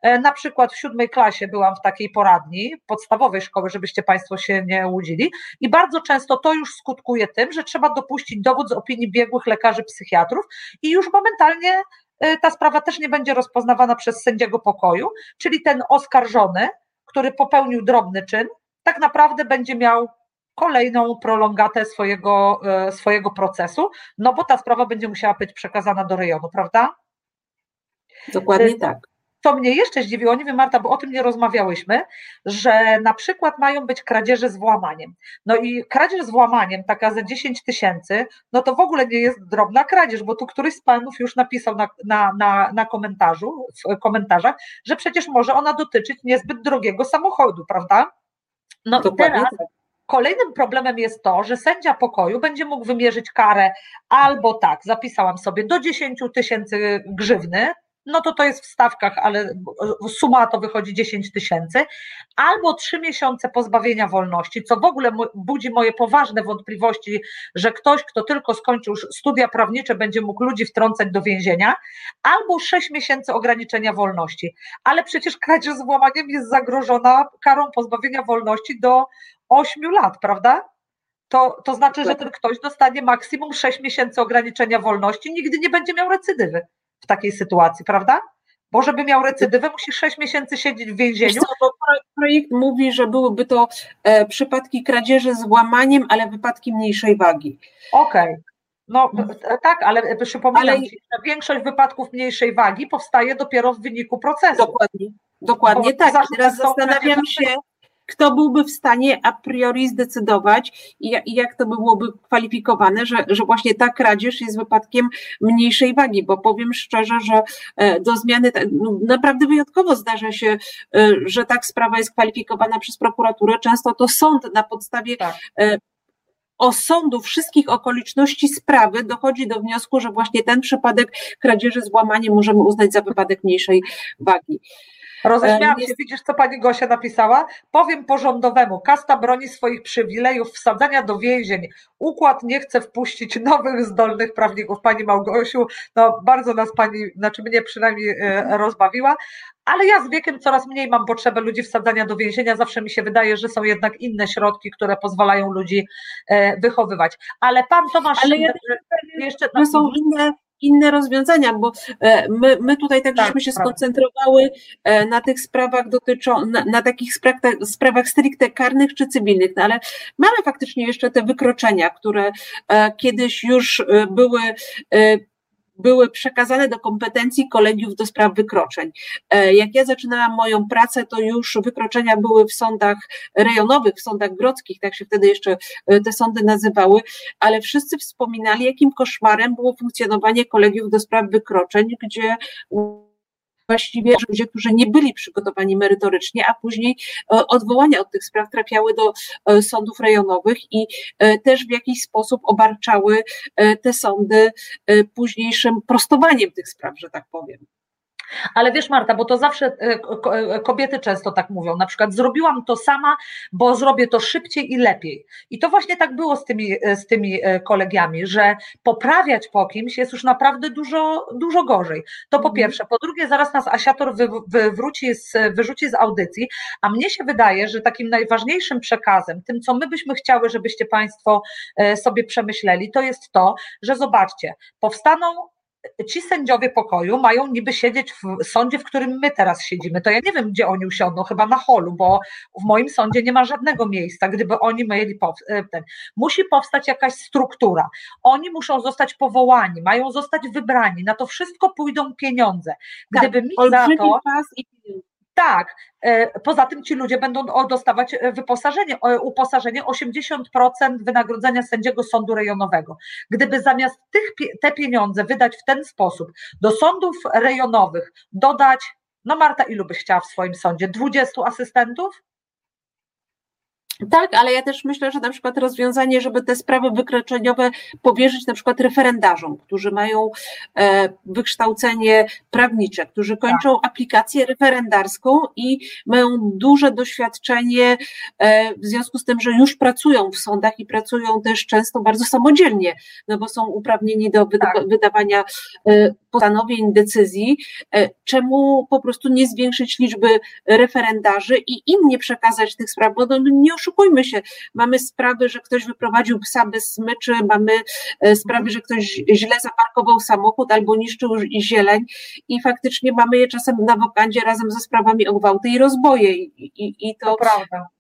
na przykład w siódmej klasie byłam w takiej poradni podstawowej szkoły, żebyście Państwo się nie łudzili, i bardzo często to już skutkuje tym, że trzeba dopuścić dowód z opinii biegłych lekarzy psychiatrów i już momentalnie e, ta sprawa też nie będzie rozpoznawana przez sędziego pokoju, czyli ten oskarżony, który popełnił drobny czyn, tak naprawdę będzie miał kolejną prolongatę swojego, e, swojego procesu, no bo ta sprawa będzie musiała być przekazana do rejonu, prawda? Dokładnie tak co mnie jeszcze zdziwiło, nie wiem Marta, bo o tym nie rozmawiałyśmy, że na przykład mają być kradzieże z włamaniem. No i kradzież z włamaniem, taka za 10 tysięcy, no to w ogóle nie jest drobna kradzież, bo tu któryś z panów już napisał na, na, na, na komentarzu, w komentarzach, że przecież może ona dotyczyć niezbyt drogiego samochodu, prawda? No to i teraz tak. Kolejnym problemem jest to, że sędzia pokoju będzie mógł wymierzyć karę albo tak, zapisałam sobie, do 10 tysięcy grzywny, no to to jest w stawkach, ale suma to wychodzi 10 tysięcy, albo trzy miesiące pozbawienia wolności, co w ogóle budzi moje poważne wątpliwości, że ktoś, kto tylko skończył studia prawnicze, będzie mógł ludzi wtrącać do więzienia, albo sześć miesięcy ograniczenia wolności. Ale przecież kradzież z włamaniem jest zagrożona karą pozbawienia wolności do 8 lat, prawda? To, to znaczy, że ten ktoś dostanie maksimum 6 miesięcy ograniczenia wolności, nigdy nie będzie miał recydywy w takiej sytuacji, prawda? Bo żeby miał recydywę, musi 6 miesięcy siedzieć w więzieniu. Co, projekt mówi, że byłyby to e, przypadki kradzieży z łamaniem, ale wypadki mniejszej wagi. Okej. Okay. No tak, ale przypominam ale... Ci, że większość wypadków mniejszej wagi powstaje dopiero w wyniku procesu. Dokładnie, dokładnie Bo tak. Teraz zastanawiam się, kto byłby w stanie a priori zdecydować i, jak to byłoby kwalifikowane, że, że właśnie ta kradzież jest wypadkiem mniejszej wagi, bo powiem szczerze, że e, do zmiany no, naprawdę wyjątkowo zdarza się, e, że tak sprawa jest kwalifikowana przez prokuraturę. Często to sąd na podstawie tak e, osądu wszystkich okoliczności sprawy dochodzi do wniosku, że właśnie ten przypadek kradzieży z łamaniem możemy uznać za wypadek mniejszej wagi. Roześmiałam się, widzisz, co pani Gosia napisała? Powiem porządowemu, kasta broni swoich przywilejów, wsadzania do więzień. Układ nie chce wpuścić nowych, zdolnych prawników. Pani Małgosiu, no bardzo nas pani, znaczy mnie przynajmniej e, rozbawiła, ale ja z wiekiem coraz mniej mam potrzebę ludzi wsadzania do więzienia. Zawsze mi się wydaje, że są jednak inne środki, które pozwalają ludzi e, wychowywać. Ale pan Tomasz... Ale ja jeszcze... Że są inne inne rozwiązania, bo e, my, my tutaj tak, Tak, żeśmy się prawda. skoncentrowały e, na tych sprawach dotyczą, na, na takich sprawach, sprawach stricte karnych czy cywilnych, no ale mamy faktycznie jeszcze te wykroczenia, które e, kiedyś już były były przekazane do kompetencji kolegiów do spraw wykroczeń. E, Jak ja zaczynałam moją pracę, to już wykroczenia były w sądach rejonowych, w sądach grodzkich, tak się wtedy jeszcze e, te sądy nazywały, ale wszyscy wspominali, jakim koszmarem było funkcjonowanie kolegiów do spraw wykroczeń, gdzie właściwie ludzie, którzy nie byli przygotowani merytorycznie, a później e, odwołania od tych spraw trafiały do e, sądów rejonowych i e, też w jakiś sposób obarczały te sądy późniejszym prostowaniem tych spraw, że tak powiem. Ale wiesz, Marta, bo to zawsze e, e, kobiety często tak mówią. Na przykład zrobiłam to sama, bo zrobię to szybciej i lepiej. I to właśnie tak było z tymi, e, z tymi kolegiami, że poprawiać po kimś jest już naprawdę dużo, dużo gorzej. To po Mhm. pierwsze. Po drugie, zaraz nas asiator wy, wywróci z, wyrzuci z audycji, a mnie się wydaje, że takim najważniejszym przekazem, tym, co my byśmy chciały, żebyście Państwo sobie przemyśleli, to jest to, że zobaczcie, powstaną ci sędziowie pokoju mają niby siedzieć w sądzie, w którym my teraz siedzimy. To ja nie wiem, gdzie oni usiądą, chyba na holu, bo w moim sądzie nie ma żadnego miejsca, gdyby oni mieli e, ten. Musi powstać jakaś struktura. Oni muszą zostać powołani, mają zostać wybrani. Na to wszystko pójdą pieniądze. Gdyby mi za to. czas i pieniądze. Tak. e, Poza tym ci ludzie będą dostawać e, wyposażenie, e, uposażenie 80% wynagrodzenia sędziego sądu rejonowego. Gdyby zamiast tych, te pieniądze wydać w ten sposób do sądów rejonowych, dodać, no Marta, ilu byś chciała w swoim sądzie? 20 asystentów? Tak, ale ja też myślę, że na przykład rozwiązanie, żeby te sprawy wykroczeniowe powierzyć na przykład referendarzom, którzy mają e, wykształcenie prawnicze, którzy kończą aplikację referendarską i mają duże doświadczenie e, w związku z tym, że już pracują w sądach i pracują też często bardzo samodzielnie, no bo są uprawnieni do Tak. wydawania e, postanowień, decyzji, czemu po prostu nie zwiększyć liczby referendarzy i im nie przekazać tych spraw, bo no, nie oszukujmy się, mamy sprawy, że ktoś wyprowadził psa bez smyczy, mamy e, sprawy, że ktoś źle zaparkował samochód albo niszczył zieleń i faktycznie mamy je czasem na wokandzie razem ze sprawami o gwałty i rozboje i, i, i To to prawda.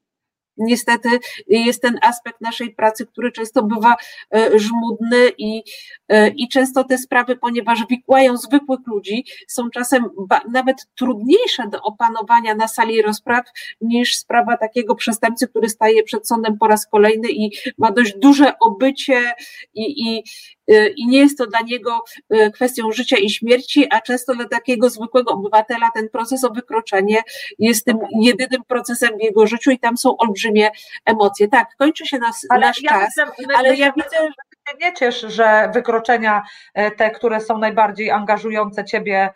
Niestety jest ten aspekt naszej pracy, który często bywa e, żmudny i, e, i często te sprawy, ponieważ wikłają zwykłych ludzi, są czasem nawet trudniejsze do opanowania na sali rozpraw niż sprawa takiego przestępcy, który staje przed sądem po raz kolejny i ma dość duże obycie i, i, i nie jest to dla niego e, kwestią życia i śmierci, a często dla takiego zwykłego obywatela ten proces o wykroczenie jest tym jedynym procesem w jego życiu i tam są olbrzymie emocje. Tak, kończy się nas, Ale nasz ja czas, myślę, my- ale ja widzę, że się nie ciesz, że wykroczenia e, te, które są najbardziej angażujące ciebie,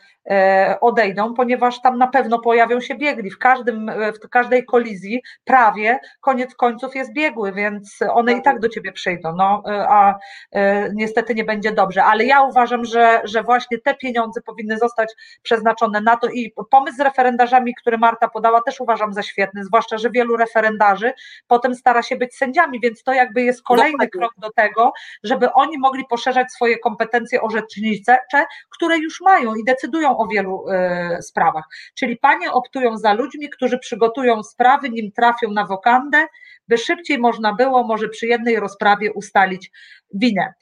odejdą, ponieważ tam na pewno pojawią się biegli. W, każdym, e, w każdej kolizji prawie koniec końców jest biegły, więc one i tak do ciebie przyjdą. No, e, a e, niestety nie będzie dobrze. Ale ja uważam, że, że właśnie te pieniądze powinny zostać przeznaczone na to i pomysł z referendarzami, który Marta podała, też uważam za świetny, zwłaszcza, że wielu referendarzy potem stara się być sędziami, więc to jakby jest kolejny krok do tego, żeby oni mogli poszerzać swoje kompetencje orzecznicze, które już mają i decydują o wielu e, sprawach. Czyli panie optują za ludźmi, którzy przygotują sprawy, nim trafią na wokandę, by szybciej można było może przy jednej rozprawie ustalić winę.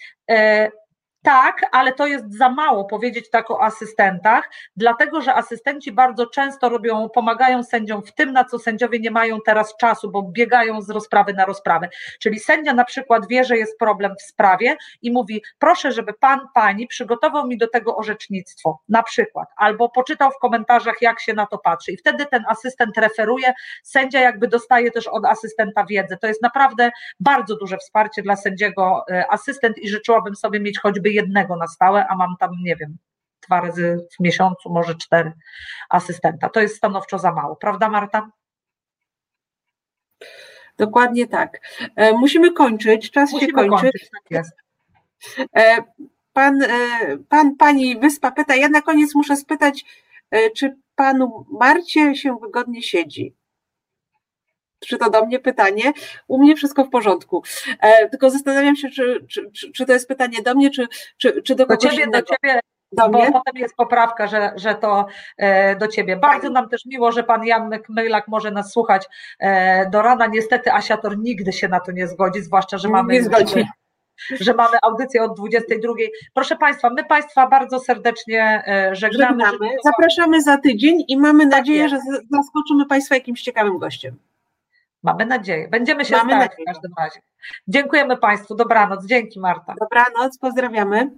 Tak, ale to jest za mało powiedzieć tak o asystentach, dlatego że asystenci bardzo często robią, pomagają sędziom w tym, na co sędziowie nie mają teraz czasu, bo biegają z rozprawy na rozprawę. Czyli sędzia na przykład wie, że jest problem w sprawie i mówi: Proszę, żeby pan, pani przygotował mi do tego orzecznictwo, na przykład, albo poczytał w komentarzach, jak się na to patrzy. I wtedy ten asystent referuje, sędzia jakby dostaje też od asystenta wiedzę. To jest naprawdę bardzo duże wsparcie dla sędziego e, asystent i życzyłabym sobie mieć choćby jednego na stałe, a mam tam, nie wiem, dwa razy w miesiącu, może cztery asystenta. To jest stanowczo za mało, prawda, Marta? dokładnie tak. E, Musimy kończyć, czas się Musimy kończy. kończyć, tak jest. E, Pan, e, pan, pani Wyspa pyta, ja na koniec muszę spytać, czy panu Marcie się wygodnie siedzi? Czy to do mnie pytanie? U mnie wszystko w porządku. E, tylko zastanawiam się, czy, czy, czy, czy to jest pytanie do mnie, czy, czy, czy do Do kogoś ciebie, do innego. ciebie, Do bo mnie? potem jest poprawka, że, że to e, do ciebie. Bardzo nam też miło, że pan Jan Mylak może nas słuchać e, do rana. Niestety Asiator nigdy się na to nie zgodzi, zwłaszcza, że mamy Nie zgodzi. że mamy audycję od 22. Proszę Państwa, my Państwa bardzo serdecznie e, żegnamy. Żegnamy. Zapraszamy za tydzień i mamy nadzieję, jest. że zaskoczymy Państwa jakimś ciekawym gościem. Mamy nadzieję. Będziemy się Mamy starać nadzieję. w każdym razie. Dziękujemy Państwu. Dobranoc. Dzięki Marta. Dobranoc, pozdrawiamy.